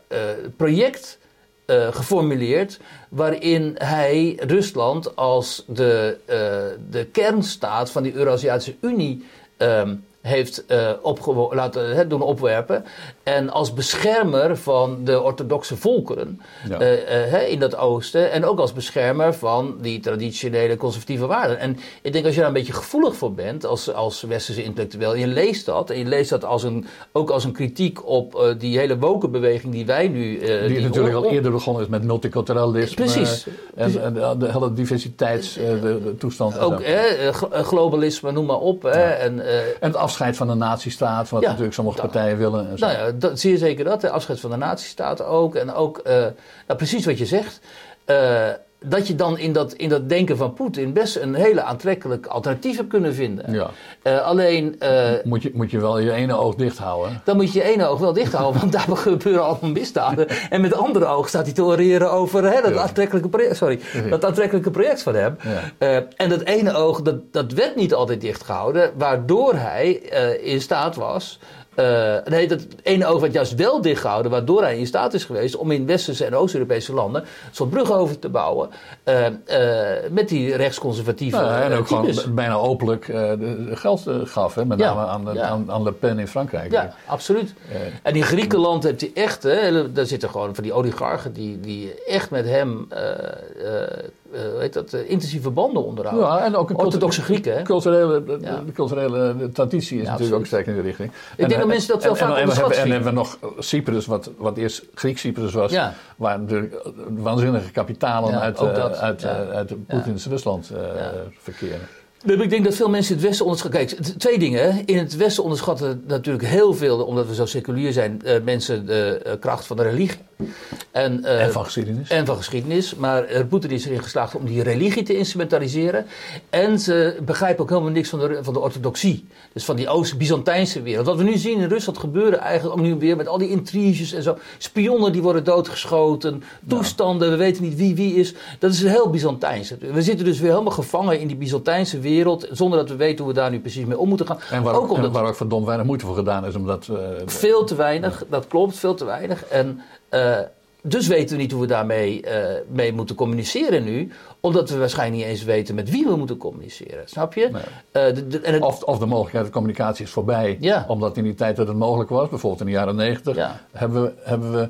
project eh, geformuleerd. Waarin hij Rusland als de, eh, de kernstaat van die Eurasiatische Unie ehm, heeft opgewo- laten doen opwerpen. En als beschermer van de orthodoxe volkeren Ja. eh, eh, in dat oosten. En ook als beschermer van die traditionele conservatieve waarden. En ik denk als je daar een beetje gevoelig voor bent als, als westerse intellectueel. En je leest dat. En je leest dat als een, ook als een kritiek op eh, die hele wokenbeweging die wij nu... eh, Die natuurlijk al eerder begonnen is met multiculturalisme. Precies. En, en de, de hele diversiteits de, de toestand. en Ook hè, globalisme, noem maar op. Hè, en, En het afscheid van de nazistaat, wat Ja, natuurlijk sommige partijen willen. En zo. Nou ja, dat, zie je zeker dat. De afscheid van de nazistaat ook. En ook, eh, nou, precies wat je zegt. Eh, dat je dan in dat, in dat denken van Poetin best een hele aantrekkelijk alternatief hebt kunnen vinden. Ja. Uh, alleen. Uh, moet, je, moet je wel je ene oog dicht houden. Dan moet je je ene oog wel dicht houden, want daar [LAUGHS] gebeuren allemaal misdaden. En met andere oog staat hij te oreren over hè, dat, ja. aantrekkelijke project, sorry, dat aantrekkelijke project van hem. Uh, en dat ene oog, dat, dat werd niet altijd dicht gehouden, waardoor hij in staat was uh, nee, dat ene oog werd juist wel dichtgehouden, waardoor hij in staat is geweest om in westerse en Oost-Europese landen een soort brug over te bouwen. Uh, uh, met die rechtsconservatieve. Ja, en ook gewoon bijna openlijk geld gaf, hè, met name ja, aan, ja. aan, aan, Le Pen in Frankrijk. Ja, absoluut. en in Griekenland heeft hij echt, hè, daar zitten gewoon van die oligarchen die, die echt met hem weet dat, uh, intensieve banden onderhouden. Ja, en ook een orthodoxe Grieken. Hè? Culturele, ja. De culturele traditie is ja, natuurlijk ook sterk in die richting. Ik en, denk dat mensen dat wel vaak en, en, hebben, en hebben we nog Cyprus, wat, wat eerst Grieks Cyprus was, ja. waar natuurlijk waanzinnige kapitalen uit, uh, uit, uit Poetins Rusland verkeren. Ik denk dat veel mensen in het Westen onderschatten. Kijk, twee dingen. In het Westen onderschatten natuurlijk heel veel, omdat we zo seculier zijn, mensen de kracht van de religie. En, uh, en, van geschiedenis. En van geschiedenis. Maar Poetin is erin geslaagd om die religie te instrumentaliseren. En ze begrijpen ook helemaal niks van de, van de orthodoxie. Dus van die Oost-Byzantijnse wereld. Wat we nu zien in Rusland gebeuren eigenlijk ook nu weer met al die intriges en zo. Spionnen die worden doodgeschoten. Toestanden, we weten niet wie wie is. Dat is heel Byzantijns. We zitten dus weer helemaal gevangen in die Byzantijnse wereld. Zonder dat we weten hoe we daar nu precies mee om moeten gaan. En waar ook, omdat, en waar ook verdomd weinig moeite voor gedaan is. Omdat, uh, veel te weinig, dat klopt, veel te weinig. En... Uh, dus weten we niet hoe we daarmee uh, mee moeten communiceren nu, omdat we waarschijnlijk niet eens weten met wie we moeten communiceren. Snap je? Nee. Uh, de, de, en het... of, of, de mogelijkheid de communicatie is voorbij, ja. omdat in die tijd dat het mogelijk was, bijvoorbeeld in de jaren negentig, ja. hebben we. Hebben we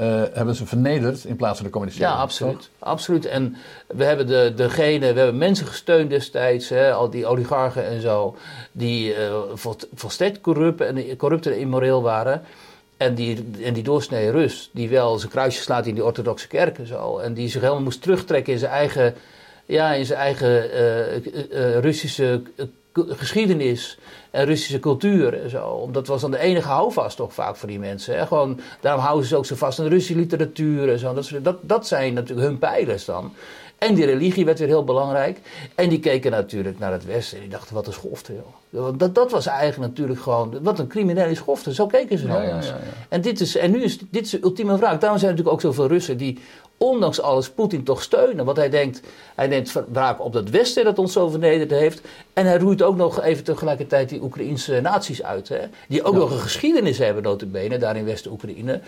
uh, hebben ze vernederd in plaats van de communiceren. Ja, absoluut. absoluut. En we hebben de, degene, we hebben mensen gesteund destijds, hè, al die oligarchen en zo, die uh, volstrekt corrupt en, corrupt en immoreel waren. En die, en die doorsnee Rus, die wel zijn kruisje slaat in die orthodoxe kerken zo. En die zich helemaal moest terugtrekken in zijn eigen, ja, in zijn eigen uh, uh, Russische geschiedenis en Russische cultuur en zo. Dat was dan de enige houvast toch vaak voor die mensen. Hè? Gewoon, daarom houden ze ook zo vast aan Russische literatuur en zo. Dat, dat zijn natuurlijk hun pijlers dan. En die religie werd weer heel belangrijk. En die keken natuurlijk naar het Westen en die dachten, wat een schofte, joh. Dat, dat was eigenlijk natuurlijk gewoon, wat een criminele schofte. Zo keken ze naar ja, ons. Ja, ja, en, dit is, en nu is dit is de ultieme vraag. Daarom zijn er natuurlijk ook zoveel Russen die ondanks alles Poetin toch steunen. Want hij denkt, hij neemt wraak op dat Westen dat ons zo vernederd heeft. En hij roeit ook nog even tegelijkertijd die Oekraïnse naties uit. Hè? Die ook nog een geschiedenis hebben, notabene, daar in West-Oekraïne.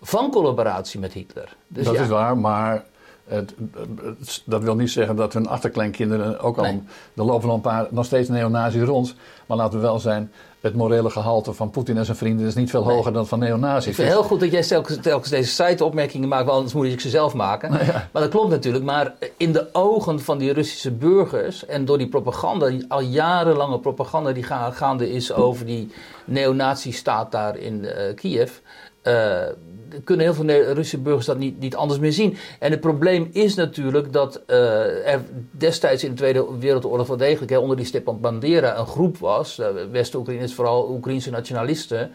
Van collaboratie met Hitler. Dus dat is waar, maar het, dat wil niet zeggen dat hun achterkleinkinderen ook al. Er lopen nog een paar, nog steeds neonazis rond. Maar laten we wel zijn, het morele gehalte van Poetin en zijn vrienden is niet veel hoger dan van neonazis. Ik vind het heel goed dat jij telkens, telkens deze site-opmerkingen maakt, want anders moet ik ze zelf maken. Nou ja. Maar dat klopt natuurlijk. Maar in de ogen van die Russische burgers en door die propaganda, die al jarenlange propaganda die gaande is over die neonazi-staat daar in uh, Kiev. Uh, kunnen heel veel Russische burgers dat niet, niet anders meer zien. En het probleem is natuurlijk dat uh, er destijds in de Tweede Wereldoorlog wel degelijk hè, onder die Stepan Bandera een groep was, uh, West-Oekraïners, vooral Oekraïnse nationalisten,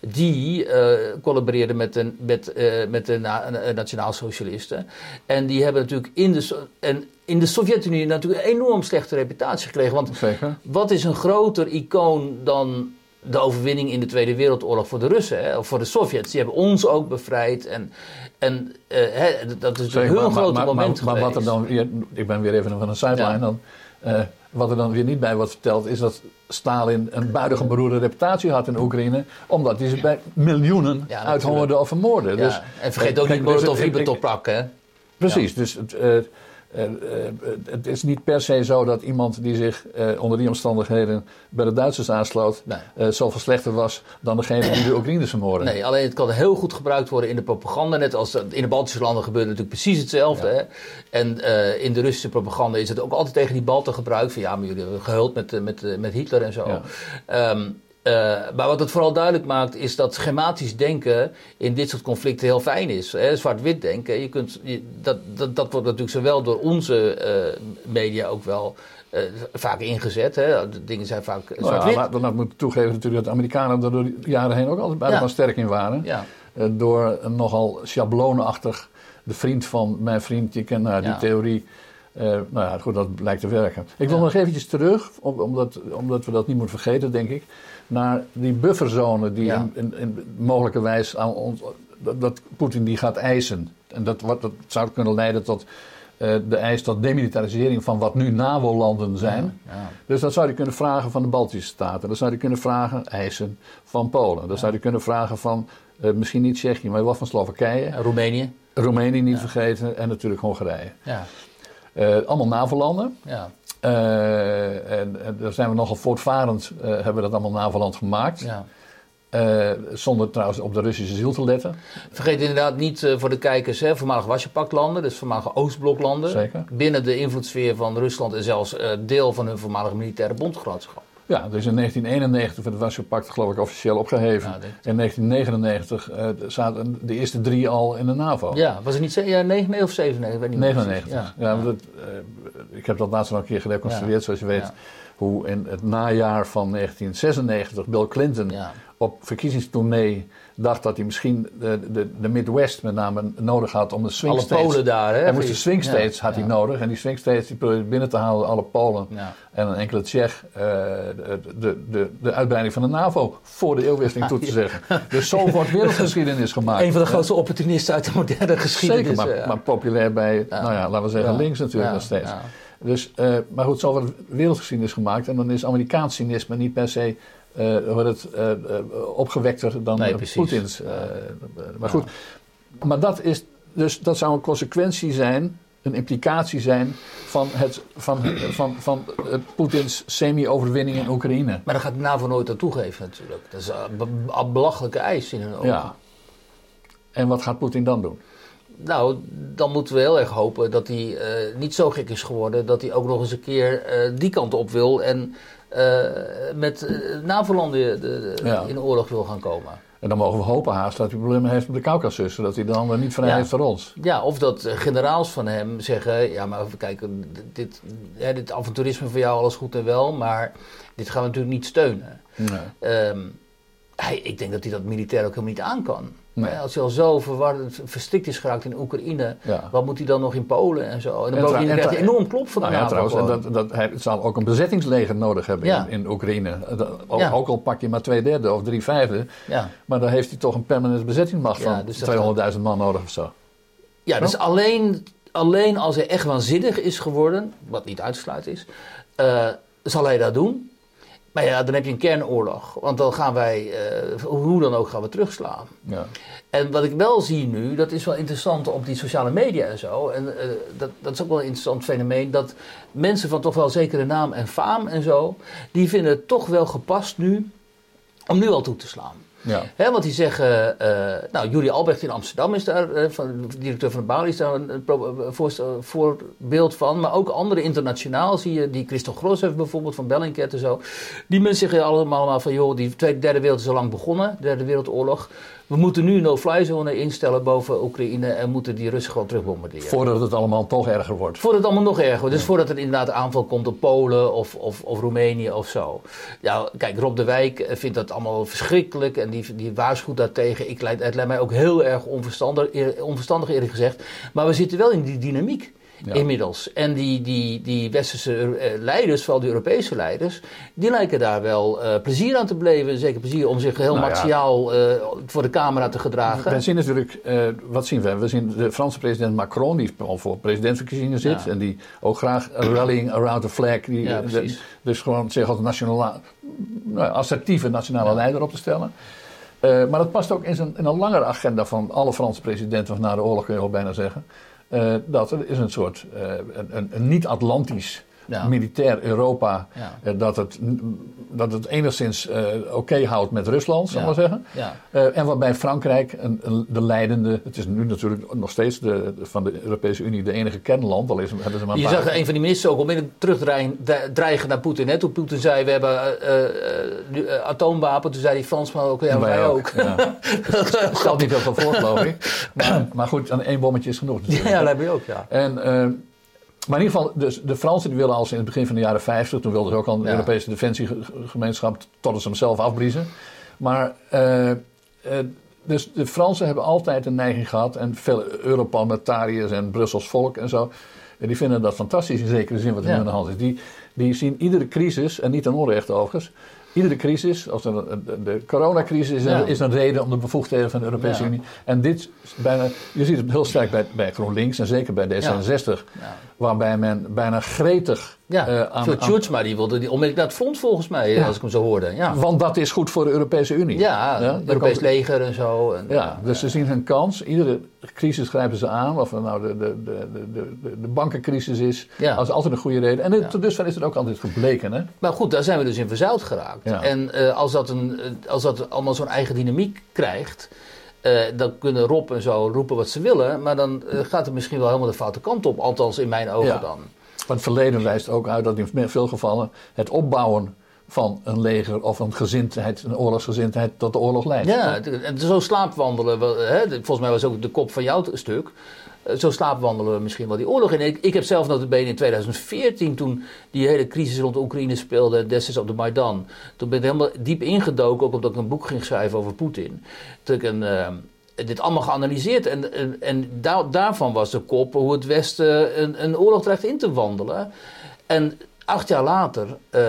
die uh, collaboreerden met de, met, met de na, nationaal-socialisten. En die hebben natuurlijk in de, en in de Sovjet-Unie natuurlijk een enorm slechte reputatie gekregen. Want Zeker. wat is een groter icoon dan de overwinning in de Tweede Wereldoorlog voor de Russen, hè, of voor de Sovjets. Die hebben ons ook bevrijd. En, en uh, hè, dat is een heel groot moment maar, maar, wat er dan weer, ik ben weer even van een sideline ja. dan. Uh, wat er dan weer niet bij wordt verteld, is dat Stalin een buitengewoon beroerde reputatie had in Oekraïne, omdat hij ze bij miljoenen ja, uithongerde of vermoorde. Ja. Dus, en vergeet ook niet Molotov-Ribbentrop-pak, hè? Precies, dus uh, het is niet per se zo dat iemand die zich uh, onder die omstandigheden bij de Duitsers aansloot, nee. uh, zoveel slechter was dan degene die de Oekraïners vermoorden. Nee, alleen het kan heel goed gebruikt worden in de propaganda. Net als in de Baltische landen gebeurt natuurlijk precies hetzelfde. Ja. Hè? En in de Russische propaganda is het ook altijd tegen die Balten gebruikt. Van ja, maar jullie hebben gehuld met, met, met Hitler en zo. Ja. Um, uh, maar wat het vooral duidelijk maakt, is dat schematisch denken in dit soort conflicten heel fijn is. Zwart-wit denken, je kunt, je, dat, dat, dat wordt natuurlijk zowel door onze uh, media ook wel uh, vaak ingezet. Hè. De dingen zijn vaak zwart-wit. Nou ja, dan moet ik toegeven natuurlijk dat de Amerikanen er door de jaren heen ook altijd buitengewoon ja. sterk in waren. Ja. door nogal schablonenachtig de vriend van mijn vriend, die kent nou, die Ja. theorie. Eh, nou ja, goed, dat blijkt te werken. Ik wil Ja. nog eventjes terug, om- omdat, omdat we dat niet moeten vergeten, denk ik, naar die bufferzone die Ja. in, in, mogelijkerwijs aan ons, dat, dat Poetin die gaat eisen. En dat, wat, dat zou kunnen leiden tot eh, de eis tot demilitarisering van wat nu NAVO-landen zijn. Ja. Dus dat zou je kunnen vragen van de Baltische Staten. Dat zou je kunnen vragen, eisen, van Polen. Dat zou je kunnen vragen van, eh, misschien niet Tsjechië, maar wel van Slowakije. Roemenië. Roemenië niet vergeten en natuurlijk Hongarije. Ja. Eh, allemaal NAVO-landen. Ja. Eh, en, en daar zijn we nogal voortvarend, eh, hebben we dat allemaal NAVO-land gemaakt. ja. Eh, zonder trouwens op de Russische ziel te letten. Vergeet inderdaad niet voor de kijkers, hè, voormalige Wasjepaklanden, dus voormalige Oostbloklanden. Zeker. Binnen de invloedssfeer van Rusland en zelfs deel van hun voormalige militaire bondgenootschap. Ja, dus in 1991 werd het Warschau-pact geloof ik officieel opgeheven. Ja, in 1999 eh, zaten de eerste drie al in de NAVO. Ja, was het niet ze- ja, 99 of 97? Ik weet niet meer 99. precies. Ja, want het, eh, ik heb dat laatst nog een keer gereconstrueerd, Ja. zoals je weet. Ja. Hoe in het najaar van 1996 Bill Clinton Ja. op verkiezingstournee dacht dat hij misschien de, de, de Midwest met name nodig had om de swing Alle states. Polen daar, hè? Hij moest de swing states had hij nodig. En die swing states die probeerde binnen te halen, alle Polen. Ja. En een enkele Tsjech eh, de, de, de, de uitbreiding van de NAVO voor de eeuwwisseling toe te zeggen. Dus zo wordt wereldgeschiedenis gemaakt. Een van de grootste opportunisten uit de moderne geschiedenis. Zeker, maar, maar populair bij, nou ja, laten we zeggen, links natuurlijk nog steeds. Dus, eh, maar goed, zo wordt wereldgeschiedenis gemaakt. En dan is Amerikaans cynisme niet per se wordt het, eh, eh, opgewekter dan Nee, eh. Poetins. eh, maar goed, maar dat, is, dus, dat zou een consequentie zijn, een implicatie zijn van, het, van, van, van eh, Poetins semi-overwinning in Oekraïne. Maar daar gaat de NAVO nooit aan toegeven natuurlijk. Dat is een be- een belachelijke eis in hun ogen. Ja. En wat gaat Poetin dan doen? Nou, dan moeten we heel erg hopen dat hij eh, niet zo gek is geworden dat hij ook nog eens een keer eh, die kant op wil en eh, met eh, NAVO-landen de- de- Ja. in oorlog wil gaan komen. En dan mogen we hopen haast dat hij problemen heeft met de Caucasus, zodat hij dan niet vrij Ja. heeft voor ons. Ja, of dat eh, generaals van hem zeggen: ja, maar kijk, dit, hè, dit avonturisme van jou, alles goed en wel, maar dit gaan we natuurlijk niet steunen. Nee. Ehm, hij, ik denk dat hij dat militair ook helemaal niet aan kan. Hè, Als hij al zo verward, verstikt is geraakt in Oekraïne, Ja. wat moet hij dan nog in Polen en zo? En dan En krijgt hij enorm klop van de Nou ja, trouwens, en dat, dat, hij zal ook een bezettingsleger nodig hebben Ja. in, in Oekraïne. Dat- ook, ook al pak je maar twee derde of drie vijfde, Ja. maar dan heeft hij toch een permanente bezettingsmacht van dus dat 200.000 man nodig of zo. Ja, dus alleen, alleen als hij echt waanzinnig is geworden, wat niet uitsluit is, eh, zal hij dat doen. Maar ja, dan heb je een kernoorlog. Want dan gaan wij, eh, hoe dan ook, gaan we terugslaan. Ja. En wat ik wel zie nu, dat is wel interessant op die sociale media en zo. En eh, dat, dat is ook wel een interessant fenomeen. Dat mensen van toch wel zekere naam en faam en zo, die vinden het toch wel gepast nu om nu al toe te slaan. Ja. Want die zeggen, eh, nou, Julie Albrecht in Amsterdam is daar, eh, van, directeur van de Bouw, is daar een, voorstel- voorbeeld van. Maar ook andere internationaal zie je, die Christel heeft bijvoorbeeld van Bellingcat en zo. Die mensen zeggen allemaal, allemaal van, joh, die Tweede, Derde Wereld is al lang begonnen, Derde Wereldoorlog. We moeten nu een no-fly zone instellen boven Oekraïne en moeten die Russen gewoon terugbombarderen. Voordat het allemaal toch erger wordt. Voordat het allemaal nog erger wordt. Dus voordat er inderdaad aanval komt op Polen of, of, of Roemenië of zo. Ja, kijk, Rob de Wijk eh, vindt dat allemaal verschrikkelijk en die, die waarschuwt daartegen. Ik, leid- het lijkt mij ook heel erg onverstandig, eer- onverstandig eerlijk gezegd. Maar we zitten wel in die dynamiek. Ja. Inmiddels. En die, die, die westerse eh, leiders, vooral die Europese leiders, die lijken daar wel eh, plezier aan te beleven. Zeker plezier om zich heel Nou ja. martiaal eh, voor de camera te gedragen. We zien natuurlijk, wat zien we? We zien de Franse president Macron, die al voor presidentsverkiezingen zit. Ja. En die ook graag rallying around the flag. Die, de- dus gewoon zich als nationale, nou, assertieve nationale leider op te stellen. Maar dat past ook in, zijn, in een langere agenda van alle Franse presidenten van na de oorlog, kun je wel bijna zeggen. Eh, dat is een soort eh, een, een, een niet-Atlantisch Ja. militair Europa. Ja. eh, dat, het, dat het enigszins eh, oké houdt met Rusland, zal ik maar zeggen. Eh, en waarbij Frankrijk, een, een- de leidende, het is nu natuurlijk nog steeds de, van de Europese Unie de enige kernland, al is, hebben ze maar een Je paar- zag een van die ministers ook onmiddellijk terugdreigen naar Poetin. Hè? Toen Poetin zei, we hebben eh, atoomwapen. Toen zei die Fransman ook, ja, wij ook. Ja. [LAUGHS] Stelt niet veel van voor, geloof ik. Maar, maar goed, dan één bommetje is genoeg. natuurlijk. Ja, dat heb je ook, ja. En, maar in ieder geval, dus de Fransen die willen als in het begin van de jaren 50, toen wilden ze ook al een Ja. Europese defensiegemeenschap, totdat ze hem zelf afbriezen. Maar eh, eh, dus de Fransen hebben altijd een neiging gehad, en veel Europarlementariërs en Brussels volk en zo, en die vinden dat fantastisch in zekere zin wat er Ja. nu aan de hand is. Die, die zien iedere crisis, en niet een onrecht overigens, iedere crisis, als een- de, de coronacrisis is, Ja. een, is een reden om de bevoegdheden van de Europese Ja. Unie. En dit bijna, je ziet het heel sterk bij, bij GroenLinks en zeker bij D66, Ja. waarbij men bijna gretig Ja, eh, aan, Phil aan- Tjurtsma, die wilde die onmiddellijk naar het front volgens mij, Ja. als ik hem zo hoorde. Ja, Want dat is goed voor de Europese Unie. ja, het Europees leger en zo. En, Ja, dus ze zien hun kans. Iedere crisis grijpen ze aan. Of het nou de, de, de, de, de, bankencrisis is. Ja. Dat is altijd een goede reden. En Ja. tot dusver is het ook altijd gebleken. Hè? Maar goed, daar zijn we dus in verzeild geraakt. Ja. En eh, als, dat een, eh, als dat allemaal zo'n eigen dynamiek krijgt, eh, dan kunnen Rob en zo roepen wat ze willen, maar dan eh, gaat het misschien wel helemaal de foute kant op. Althans, in mijn ogen Ja. dan. Maar het verleden wijst ook uit dat in veel gevallen het opbouwen van een leger of een gezindheid, een oorlogsgezindheid, tot de oorlog leidt. Ja, en zo slaapwandelen, hè, volgens mij was ook de kop van jouw stuk. Eh, Zo slaapwandelen we misschien wel die oorlog in. Ik, heb zelf notabene in 2014, toen die hele crisis rond Oekraïne speelde, destijds op de Maidan. Toen ben ik helemaal diep ingedoken, ook omdat ik een boek ging schrijven over Poetin. Toen ik een, eh, dit allemaal geanalyseerd. En, en, en daar- daarvan was de kop hoe het Westen een, een oorlog dreigt in te wandelen. En acht jaar later eh,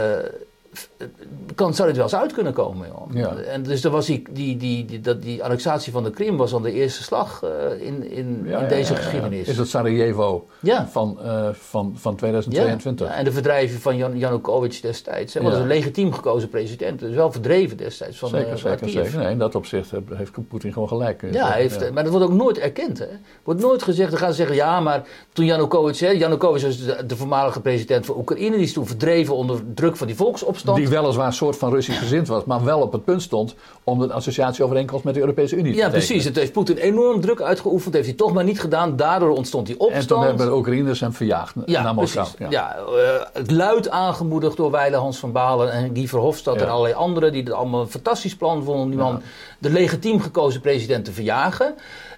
kan, zou dit wel eens uit kunnen komen. Joh. Ja. En dus was die, die, die, die, dat, die annexatie van de Krim was dan de eerste slag eh, in, in, Ja, in deze ja, geschiedenis. Is het Sarajevo Ja. van, eh, van, van Ja, 2022? ja, en de verdrijving van Jan, Janukovic destijds. Hè, want dat is een legitiem gekozen president. Dus wel verdreven destijds van, zeker, van zeker, zeker. Nee, in dat opzicht heeft Poetin gewoon gelijk. Ja, heeft, maar dat wordt ook nooit erkend. Hè? Wordt nooit gezegd. Dan gaan ze zeggen, ja, maar toen Janukovic... Hè, Janukovic was de, de voormalige president van Oekraïne. Die is toen verdreven onder druk van die volksopstand. Die weliswaar een soort van Russisch gezind was, maar wel op het punt stond om de associatieovereenkomst met de Europese Unie te ja, precies. Het heeft Poetin enorm druk uitgeoefend. Heeft hij toch maar niet gedaan. Daardoor ontstond die opstand. En toen hebben de Oekraïners hem verjaagd Ja, naar Moskou. precies. Ja. eh, het luid aangemoedigd door Weile Hans van Balen en Guy Verhofstadt Ja. en allerlei anderen die het allemaal een fantastisch plan vonden om die Ja. man, de legitiem gekozen president, te verjagen.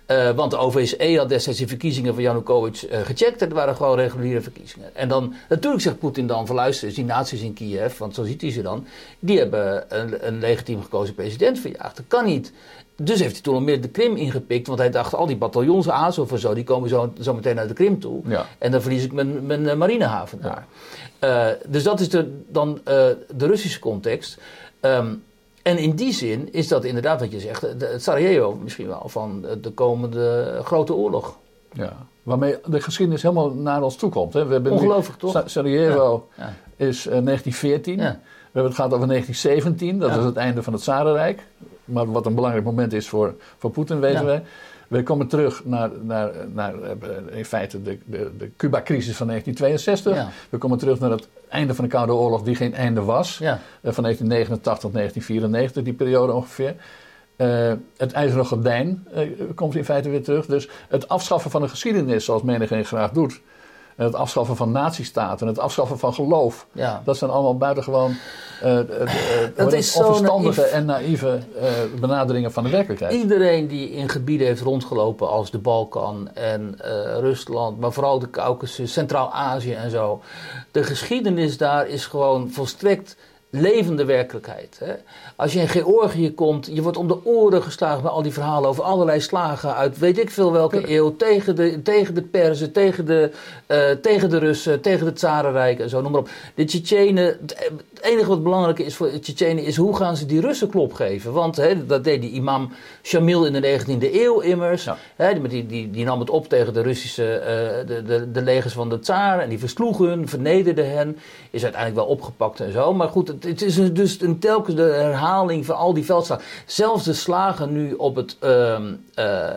Eh, want de OVSE had destijds de verkiezingen van Janukovic eh, gecheckt. En het waren gewoon reguliere verkiezingen. En dan, natuurlijk zegt Poetin dan van luister, eens, die naties in Kiev, want zo ziet hij ze dan, die hebben een, een legitiem gekozen president verjaagd. Dat kan niet. Dus heeft hij toen onmiddellijk de Krim ingepikt, want hij dacht al die bataljons Azov en zo, die komen zo, zo meteen naar de Krim toe. Ja. En dan verlies ik mijn, mijn eh, marinehaven daar. Dus dat is de, dan de Russische context. Ehm, en in die zin is dat inderdaad wat je zegt, het Sarajevo misschien wel van de, de komende grote oorlog. Ja. Waarmee de geschiedenis helemaal naar ons toe komt. Hè. We hebben nu- Ongelooflijk toch? Sa- Sarajevo Ja. is eh, 1914. Ja. We hebben het gehad over 1917. Dat is het einde van het Zarenrijk. Maar wat een belangrijk moment is voor, voor Poetin, weten wij. We komen terug naar, naar, naar eh, in feite de, de, de Cuba-crisis van 1962. Ja. We komen terug naar het einde van de Koude Oorlog, die geen einde was. Ja. Eh, van 1989 tot 1994, die periode ongeveer. Eh, het ijzeren gordijn eh, komt in feite weer terug. Dus het afschaffen van de geschiedenis, zoals menigeen graag doet. En het afschaffen van nazistaten, het afschaffen van geloof. Ja. Dat zijn allemaal buitengewoon eh, eh, eh, Dat is onverstandige naïef. en naïeve benaderingen van de werkelijkheid. Iedereen die in gebieden heeft rondgelopen als de Balkan en Rusland, maar vooral de Caucasus, Centraal-Azië en zo. De geschiedenis daar is gewoon volstrekt levende werkelijkheid. Hè? Als je in Georgië komt, je wordt om de oren geslagen met al die verhalen over allerlei slagen uit weet ik veel welke eeuw. Tegen de, tegen de Perzen, tegen de, eh, tegen de Russen, tegen het Tsarenrijk en zo, noem maar op. De Tsjetsjenen, het enige wat belangrijk is voor de Tsjetsjenen is hoe gaan ze die Russen klop geven. Want hè, dat deed die imam Shamil in de 19e eeuw immers. Ja. Hè, die, die, die nam het op tegen de Russische eh, de, de, de legers van de tsaar en die versloeg hun, vernederde hen. Is uiteindelijk wel opgepakt en zo. Maar goed, het, is dus een telkens de herhaling van al die veldslagen. Zelfs de slagen nu op het, ehm, eh,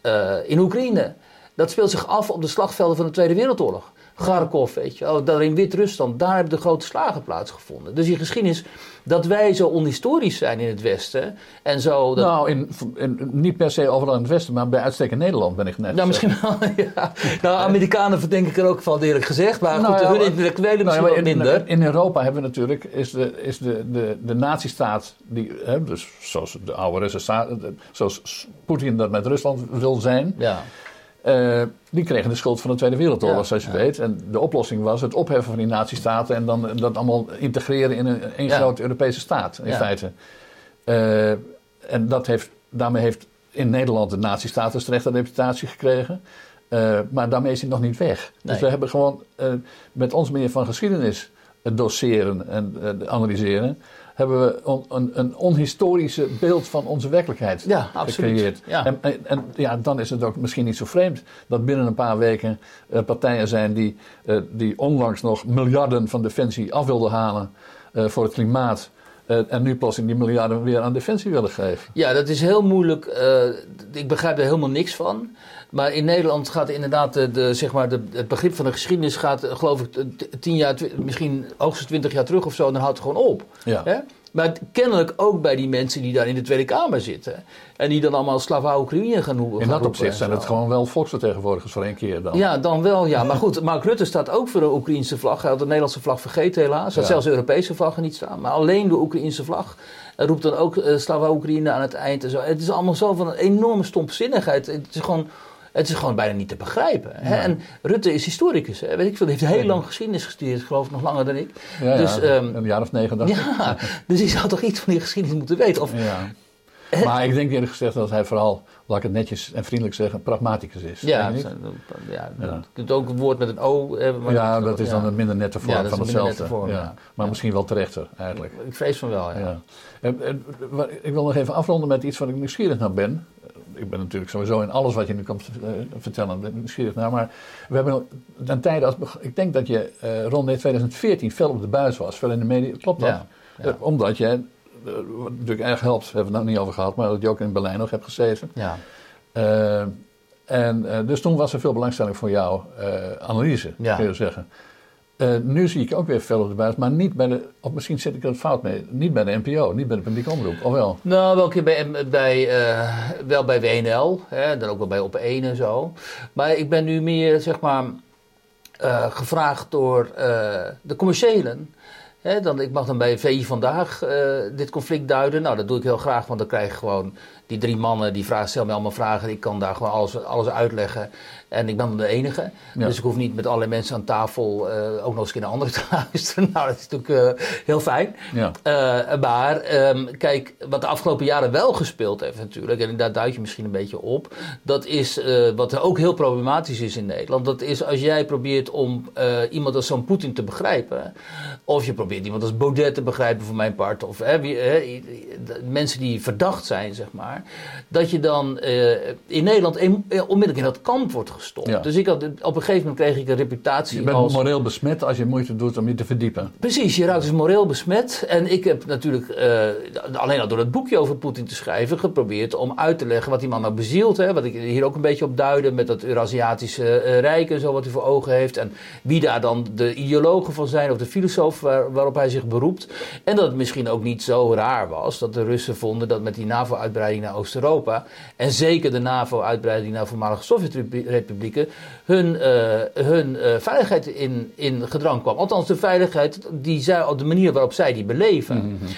eh, in Oekraïne. Dat speelt zich af op de slagvelden van de Tweede Wereldoorlog. Kharkov, weet je, daar in Wit-Rusland, daar hebben de grote slagen plaatsgevonden. Dus die geschiedenis, dat wij zo onhistorisch zijn in het Westen en zo. Dat, Nou, in, in- niet per se overal in het Westen, maar bij uitstek in Nederland ben ik net. nou, misschien wel, [LAUGHS] ja. Nou, Amerikanen verdenk ik er ook van, eerlijk gezegd. Maar Nou goed, ja, hun intellectuelen Nou misschien in, minder. in Europa hebben we natuurlijk, is de, is de, de, de nazistaat, die, hè, dus zoals de oude Russen, zoals Poetin dat met Rusland wil zijn, Ja, eh, die kregen de schuld van de Tweede Wereldoorlog, Ja, zoals je ja. weet. En de oplossing was het opheffen van die nazistaten en dan dat allemaal integreren in een, een Ja. grote Europese staat, in feite. Eh, en dat heeft, daarmee heeft in Nederland de nazistatus terecht een reputatie gekregen. Uh, maar daarmee is hij nog niet weg. Dus we hebben gewoon met ons manier van geschiedenis doseren en analyseren hebben we on, een, een, onhistorische beeld van onze werkelijkheid ja, gecreëerd. Ja. En, en, en, ja, dan is het ook misschien niet zo vreemd dat binnen een paar weken uh, partijen zijn die, uh, die onlangs nog miljarden van defensie af wilden halen uh, voor het klimaat. en nu plots die miljarden weer aan defensie willen geven. Ja, dat is heel moeilijk. ik begrijp er helemaal niks van. Maar in Nederland gaat inderdaad de, de, zeg maar de, het begrip van de geschiedenis gaat, geloof ik, tien jaar, misschien hoogstens twintig jaar terug of zo, en dan houdt het gewoon op. Ja. Hè? Maar kennelijk ook bij die mensen die daar in de Tweede Kamer zitten. En die dan allemaal Slava Oekraïne gaan noemen. In dat opzicht zijn het gewoon wel volksvertegenwoordigers voor één keer dan. Ja, dan wel ja. [LAUGHS] Maar goed, Mark Rutte staat ook voor de Oekraïnse vlag. Hij had de Nederlandse vlag vergeten helaas. Hij had zelfs de Europese vlaggen niet staan. Maar alleen de Oekraïnse vlag. Roept dan ook uh, Slava Oekraïne aan het eind en zo. Het is allemaal zo van een enorme stompzinnigheid. Het is gewoon... Het is gewoon bijna niet te begrijpen. Hè? En Rutte is historicus. Hè? Weet ik veel, hij heeft heel lang geschiedenis gestudeerd, geloof ik, nog langer dan ik. Ja, dus, ja, um, een jaar of negen dacht [LAUGHS] ja, dus hij zou toch iets van die geschiedenis moeten weten. Of, ja. Maar ik denk eerlijk gezegd dat hij vooral, laat ik het netjes en vriendelijk zeggen, pragmaticus is. Ja, ja, ja. je kunt ook een woord met een O hebben. Maar ja, dat, is dan een minder nette vorm van hetzelfde. Vorm, ja. Maar misschien wel terechter eigenlijk. Ik vrees van wel, ja. Ik wil nog even afronden met iets wat ik nieuwsgierig naar ben ik ben natuurlijk sowieso in alles wat je nu kan uh, vertellen nieuwsgierig naar. Maar we hebben een tijd, als, ik denk dat je uh, rond 2014 veel op de buis was, veel in de media. Klopt dat? Ja, ja. Uh, omdat je, wat natuurlijk erg helpt, hebben we het nog niet over gehad, maar dat je ook in Berlijn nog hebt gezeten. Ja. en dus toen was er veel belangstelling voor jouw analyse, kun je zeggen. Uh, nu zie ik ook weer veel op de buis, maar niet bij de, of misschien zit ik er fout mee, niet bij de NPO, niet bij de publieke omroep, of wel? Nou, wel keer bij, uh, wel bij WNL, hè, dan ook wel bij Op 1 en zo. Maar ik ben nu meer, zeg maar, uh, gevraagd door de commerciëlen. Dan, ik mag dan bij VI vandaag dit conflict duiden. Nou, dat doe ik heel graag, want dan krijg je gewoon die drie mannen die vragen, stellen me allemaal vragen. Ik kan daar gewoon alles, alles uitleggen. En ik ben dan de enige. Ja. Dus ik hoef niet met allerlei mensen aan tafel uh, ook nog eens een andere [LAUGHS] te luisteren. Nou, dat is natuurlijk uh, heel fijn. Ja. Uh, maar um, kijk, wat de afgelopen jaren wel gespeeld heeft natuurlijk, en daar duid je misschien een beetje op, dat is wat ook heel problematisch is in Nederland. Dat is als jij probeert om iemand als zo'n Poetin te begrijpen, of je probeert iemand als Baudet te begrijpen voor mijn part, of wie, mensen die verdacht zijn, zeg maar, dat je dan in Nederland onmiddellijk in dat kamp wordt gestopt. Ja. Dus ik had, op een gegeven moment kreeg ik een reputatie Je bent als... moreel besmet als je moeite doet om je te verdiepen. Precies, je raakt dus moreel besmet. En ik heb natuurlijk, uh, alleen al door het boekje over Poetin te schrijven, geprobeerd om uit te leggen wat die man nou bezielt. Hè, wat ik hier ook een beetje op duidde met dat Eurasiatische uh, Rijk en zo wat hij voor ogen heeft. En wie daar dan de ideologen van zijn of de filosoof waar, waarop hij zich beroept. En dat het misschien ook niet zo raar was dat de Russen vonden dat met die NAVO-uitbreiding naar Oost-Europa en zeker de NAVO-uitbreiding naar voormalige Sovjet-republieken hun, uh, hun uh, veiligheid in, in gedrang kwam. Althans, de veiligheid die zij, op de manier waarop zij die beleven. Mm -hmm.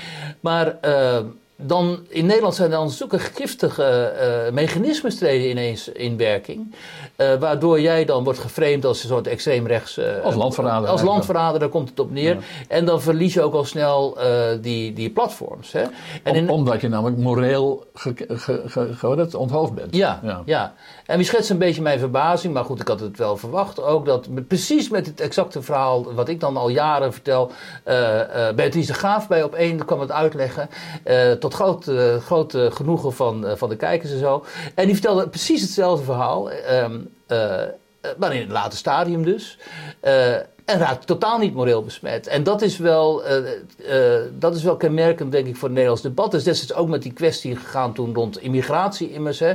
Maar uh, dan, in Nederland zijn dan zulke giftige mechanismes treden ineens in werking. waardoor jij dan wordt geframed als een soort extreemrechts... als landverrader. Als landverrader, daar komt het op neer. Ja. En dan verlies je ook al snel die, die platforms. Hè? En in, omdat je namelijk moreel ge, ge, ge, onthoofd bent. Ja, ja. ja. En wie schetst een beetje mijn verbazing, maar goed, ik had het wel verwacht ook, dat precies met het exacte verhaal wat ik dan al jaren vertel, uh, uh, de Graaf bij op één kwam het uitleggen, uh, tot groot, groot genoegen van, van de kijkers en zo. En die vertelde precies hetzelfde verhaal, um, maar in het late stadium dus. En raakt totaal niet moreel besmet. En dat is wel, uh, uh, dat is wel kenmerkend, denk ik, voor het Nederlands debat. Dus destijds ook met die kwestie gegaan toen rond immigratie immers. Hè.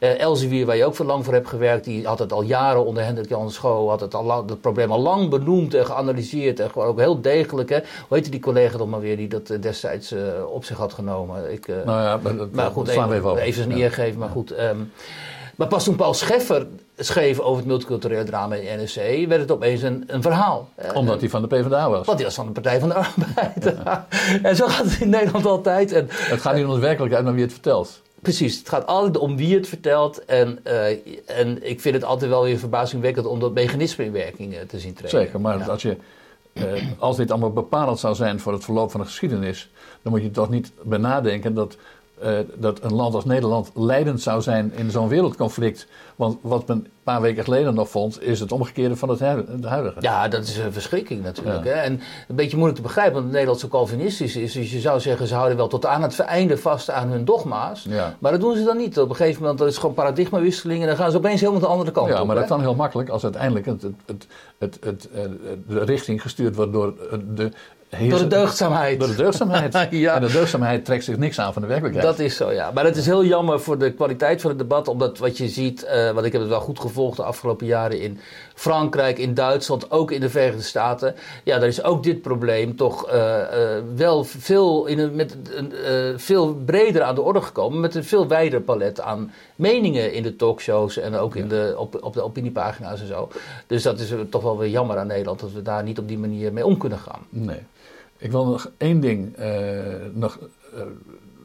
Uh, Elsevier, waar je ook veel lang voor hebt gewerkt, die had het al jaren onder Hendrik Jan Schoo, had het, al lang, dat probleem al lang benoemd en geanalyseerd. En gewoon ook heel degelijk. Hè. Hoe heette die collega dan maar weer die dat destijds op zich had genomen? Ik, nou ja, maar, dat, maar goed, even, even, even een eer geven. Maar goed. Um, maar pas toen Paul Scheffer schreef over het multiculturele drama in de NRC, werd het opeens een, een verhaal. Omdat hij van de PvdA was. Want hij was van de Partij van de Arbeid. [LAUGHS] en zo gaat het in Nederland altijd. En, het gaat niet om de werkelijkheid, maar wie het vertelt. Precies, het gaat altijd om wie het vertelt. En, uh, en ik vind het altijd wel weer verbazingwekkend om dat mechanisme in werking te zien treden. Zeker, maar ja. als, je, uh, als dit allemaal bepalend zou zijn voor het verloop van de geschiedenis, dan moet je toch niet bij nadenken dat eh, dat een land als Nederland leidend zou zijn in zo'n wereldconflict. Want wat men een paar weken geleden nog vond, is het omgekeerde van het huidige. Ja, dat is een verschrikking natuurlijk. Hè? En een beetje moeilijk te begrijpen, want Nederland zo Calvinistisch is. Dus je zou zeggen, ze houden wel tot aan het einde vast aan hun dogma's. Ja. Maar dat doen ze dan niet. Op een gegeven moment dat is gewoon paradigmawisseling en dan gaan ze opeens helemaal de andere kant ja, op. maar dat hè? kan heel makkelijk als uiteindelijk het, het, het, eh, de richting gestuurd wordt door de Door de deugdzaamheid. Door de deugdzaamheid. [LAUGHS] Ja. En de deugdzaamheid trekt zich niks aan van de werkelijkheid. Dat is zo, ja. Maar het is heel jammer voor de kwaliteit van het debat, omdat wat je ziet, eh want ik heb het wel goed gevolgd de afgelopen jaren in Frankrijk, in Duitsland, ook in de Verenigde Staten. Ja, daar is ook dit probleem toch eh, eh, wel veel, in een, met een, veel breder aan de orde gekomen, met een veel wijder palet aan meningen in de talkshows en ook in de, op, op de opiniepagina's en zo. Dus dat is toch wel weer jammer aan Nederland, dat we daar niet op die manier mee om kunnen gaan. Nee. Ik wil nog één ding eh, nog. eh,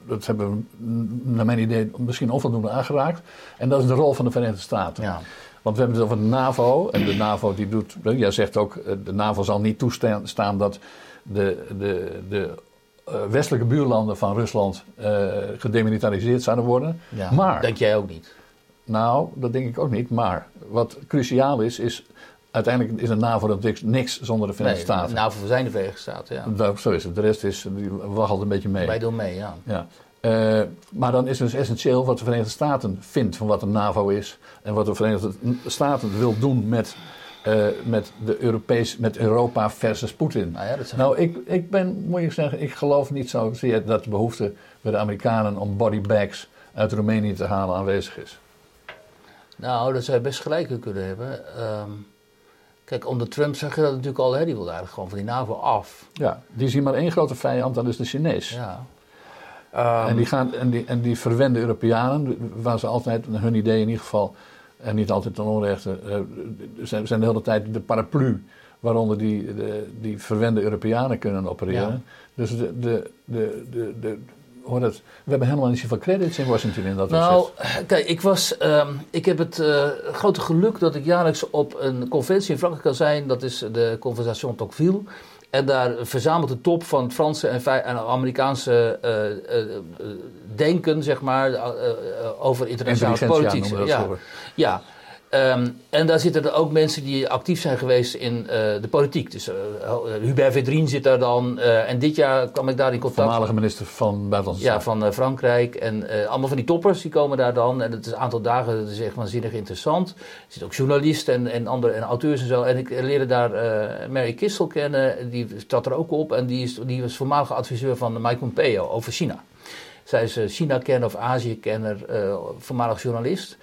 dat hebben we naar mijn idee misschien onvoldoende aangeraakt. En dat is de rol van de Verenigde Staten. Ja. Want we hebben het over de NAVO. En de NAVO die doet. Jij zegt ook, eh, de NAVO zal niet toestaan dat de, de, de eh, westelijke buurlanden van Rusland eh, gedemilitariseerd zouden worden. Ja, maar, Denk jij ook niet? nou, dat denk ik ook niet. Maar wat cruciaal is, is uiteindelijk is een NAVO natuurlijk niks zonder de Verenigde Nee, Staten. We zijn de Verenigde Staten, ja. Zo is het. De rest is, die waggelt een beetje mee. Wij doen mee, ja. Ja. Eh, maar dan is het dus essentieel wat de Verenigde Staten vindt van wat een NAVO is. En wat de Verenigde Staten wil doen met, eh, met, de Europees, met Europa versus Poetin. Nou ja, dat zijn Nou, ik, ik ben, moet je zeggen, ik geloof niet zozeer dat de behoefte bij de Amerikanen om bodybags uit Roemenië te halen aanwezig is. Nou, dat zou je best gelijk kunnen hebben. Ehm, kijk, onder Trump zag je dat natuurlijk al, hè? die wilde eigenlijk gewoon van die NAVO af. Ja, die zien maar één grote vijand, dat is de Chinees. Ja. En die, gaan, en, die, en die verwende Europeanen, waar ze altijd, hun idee in ieder geval, en niet altijd ten onrechte, eh, zijn, zijn de hele tijd de paraplu waaronder die, de, die verwende Europeanen kunnen opereren. Ja. Dus de, de, de, de, de, dat, we hebben helemaal niet zoveel credits in Washington in dat Nou, opzicht. kijk, ik, was, ehm, ik heb het eh, grote geluk dat ik jaarlijks op een conventie in Frankrijk kan zijn. Dat is de Conversation Tocqueville. En daar verzamelt de top van het Franse en, Amerikaanse eh, eh, denken, zeg maar, over internationale politiek. Ja, ja. Ehm, en daar zitten er ook mensen die actief zijn geweest in eh, de politiek. Dus eh, Hubert Védrine zit daar dan. eh, en dit jaar kwam ik daar in contact. Voormalige minister van Buitenlandse Ja, van eh, Frankrijk. En eh, allemaal van die toppers die komen daar dan. En het is een aantal dagen, dat is echt waanzinnig interessant. Er zitten ook journalisten en, en, andere, en auteurs en zo. En ik leerde daar eh, Mary Kissel kennen. Die staat er ook op. En die, is, die was voormalige adviseur van Mike Pompeo over China. Zij is eh, China-kenner of Azië-kenner, eh, voormalig journalist.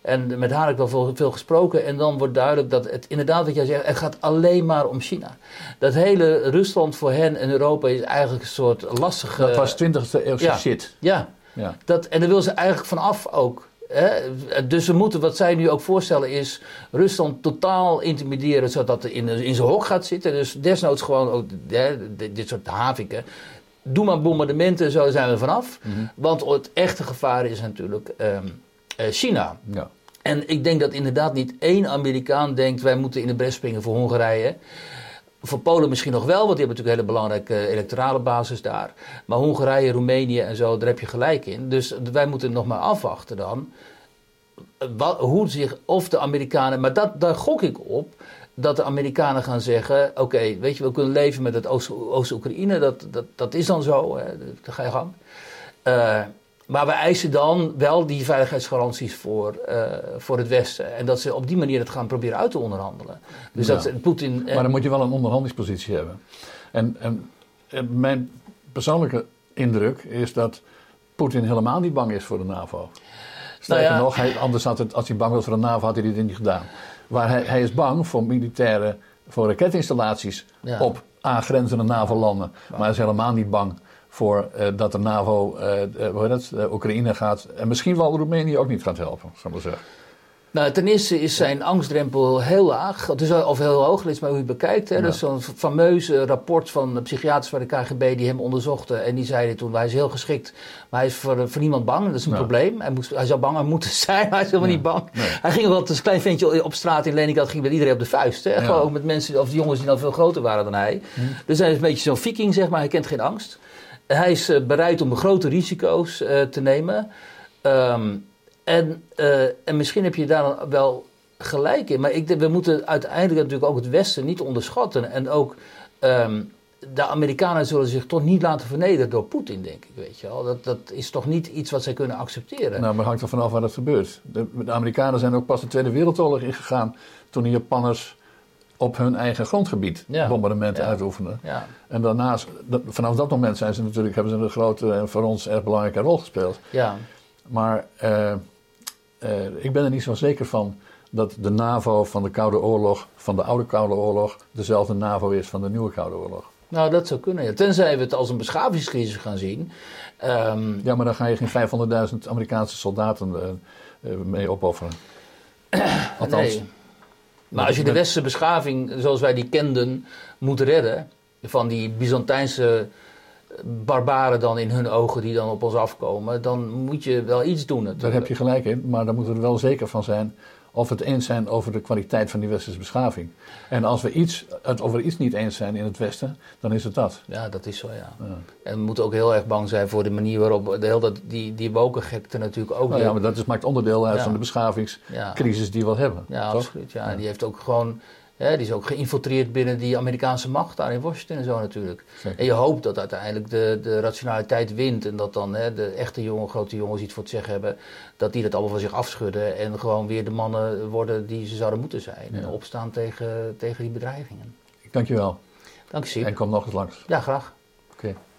En met haar heb ik wel veel, veel gesproken. En dan wordt duidelijk dat het inderdaad, wat jij zegt, het gaat alleen maar om China. Dat hele Rusland voor hen en Europa is eigenlijk een soort lastige... Dat was 20e eeuwse ja. shit. Ja, Ja. dat, en daar wil ze eigenlijk vanaf ook. Hè? Dus we moeten, wat zij nu ook voorstellen, is Rusland totaal intimideren zodat het in, in zijn hok gaat zitten. Dus desnoods gewoon ook hè, dit, dit soort haviken. Doe maar bombardementen en zo zijn we vanaf. Want het echte gevaar is natuurlijk ehm, eh, China. Ja. En ik denk dat inderdaad niet één Amerikaan denkt... wij moeten in de bres springen voor Hongarije. Voor Polen misschien nog wel, want die hebben natuurlijk een hele belangrijke electorale basis daar. Maar Hongarije, Roemenië en zo, daar heb je gelijk in. Dus wij moeten nog maar afwachten dan. Wat, hoe zich, of de Amerikanen, maar dat, daar gok ik op. Dat de Amerikanen gaan zeggen: Oké, weet je, we kunnen leven met het Oost- Oost-Oekraïne. dat, dat, dat is dan zo, hè, ga je gang. Eh, maar we eisen dan wel die veiligheidsgaranties voor, eh, voor het Westen. En dat ze op die manier het gaan proberen uit te onderhandelen. Dus Ja. dat Poetin. Maar dan moet je wel een onderhandelingspositie hebben. En, en, en mijn persoonlijke indruk is dat Poetin helemaal niet bang is voor de NAVO. Sterker Nou ja. nog, hij, anders had het, als hij bang was voor de NAVO, had hij dit niet gedaan. Maar hij, hij is bang voor militaire, voor raketinstallaties Ja. op aangrenzende NAVO-landen. Maar hij is helemaal niet bang voor eh, dat de NAVO heet het, Oekraïne gaat. En misschien wel Roemenië ook niet gaat helpen, zou ik maar zeggen. Nou, ten eerste is zijn angstdrempel heel laag, dus, of heel hoog, is maar hoe je het bekijkt. Hè. Ja. Dat is zo'n fameuze rapport van de psychiaters van de KGB die hem onderzochten. En die zeiden toen, hij is heel geschikt, maar hij is voor, voor niemand bang. Dat is een Ja. probleem. Hij, moest, hij zou bang moeten [LAUGHS] zijn, maar hij is helemaal Ja. niet bang. Nee. Hij ging wel als een klein ventje op straat in Leningrad, ging met iedereen op de vuist. Hè. Gewoon ook met mensen, of jongens die dan veel groter waren dan hij. Hm. Dus hij is een beetje zo'n viking, zeg maar. Hij kent geen angst. Hij is eh, bereid om grote risico's eh, te nemen. Ehm, en, eh, en misschien heb je daar wel gelijk in. Maar ik we moeten uiteindelijk natuurlijk ook het Westen niet onderschatten. En ook ehm, de Amerikanen zullen zich toch niet laten vernederen door Poetin, denk ik. Weet je wel. Dat, dat is toch niet iets wat zij kunnen accepteren. Nou, maar hangt er vanaf waar dat gebeurt. De, de Amerikanen zijn ook pas de Tweede Wereldoorlog ingegaan toen de Japanners op hun eigen grondgebied Ja. bombardementen Ja. uitoefenden. Ja, En daarnaast, vanaf dat moment zijn ze natuurlijk, hebben ze een grote en voor ons erg belangrijke rol gespeeld. ja. Maar eh, eh, ik ben er niet zo zeker van dat de NAVO van de Koude Oorlog, van de oude Koude Oorlog, dezelfde NAVO is van de nieuwe Koude Oorlog. Nou, dat zou kunnen. Ja. Tenzij we het als een beschavingscrisis gaan zien. Ehm, Ja, maar daar ga je geen 500.000 Amerikaanse soldaten eh, mee opofferen. [CLEARS THROAT] Althans, nee. Maar als je de westerse beschaving zoals wij die kenden moet redden, van die Byzantijnse barbaren dan in hun ogen die dan op ons afkomen, dan moet je wel iets doen daar natuurlijk. heb je gelijk in, maar daar moeten we er wel zeker van zijn of we het eens zijn over de kwaliteit van die westerse beschaving. En als we iets, het over iets niet eens zijn in het Westen, dan is het dat. Ja, dat is zo, ja. Ja. En we moeten ook heel erg bang zijn voor de manier waarop de hele die, die wokengekte natuurlijk ook Nou ja, maar dat is, maakt onderdeel uit Ja. van de beschavingscrisis die we hebben. ja toch? absoluut. Ja. Ja. En die heeft ook gewoon, hè, die is ook geïnfiltreerd binnen die Amerikaanse macht daar in Washington en zo natuurlijk. Zeker. En je hoopt dat uiteindelijk de, de rationaliteit wint en dat dan hè, de echte jongen, grote jongens iets voor te zeggen hebben, dat die dat allemaal van zich afschudden en gewoon weer de mannen worden die ze zouden moeten zijn. Ja. En opstaan tegen, tegen die bedreigingen. Dankjewel. Dank je. En kom nog eens langs. Ja, graag.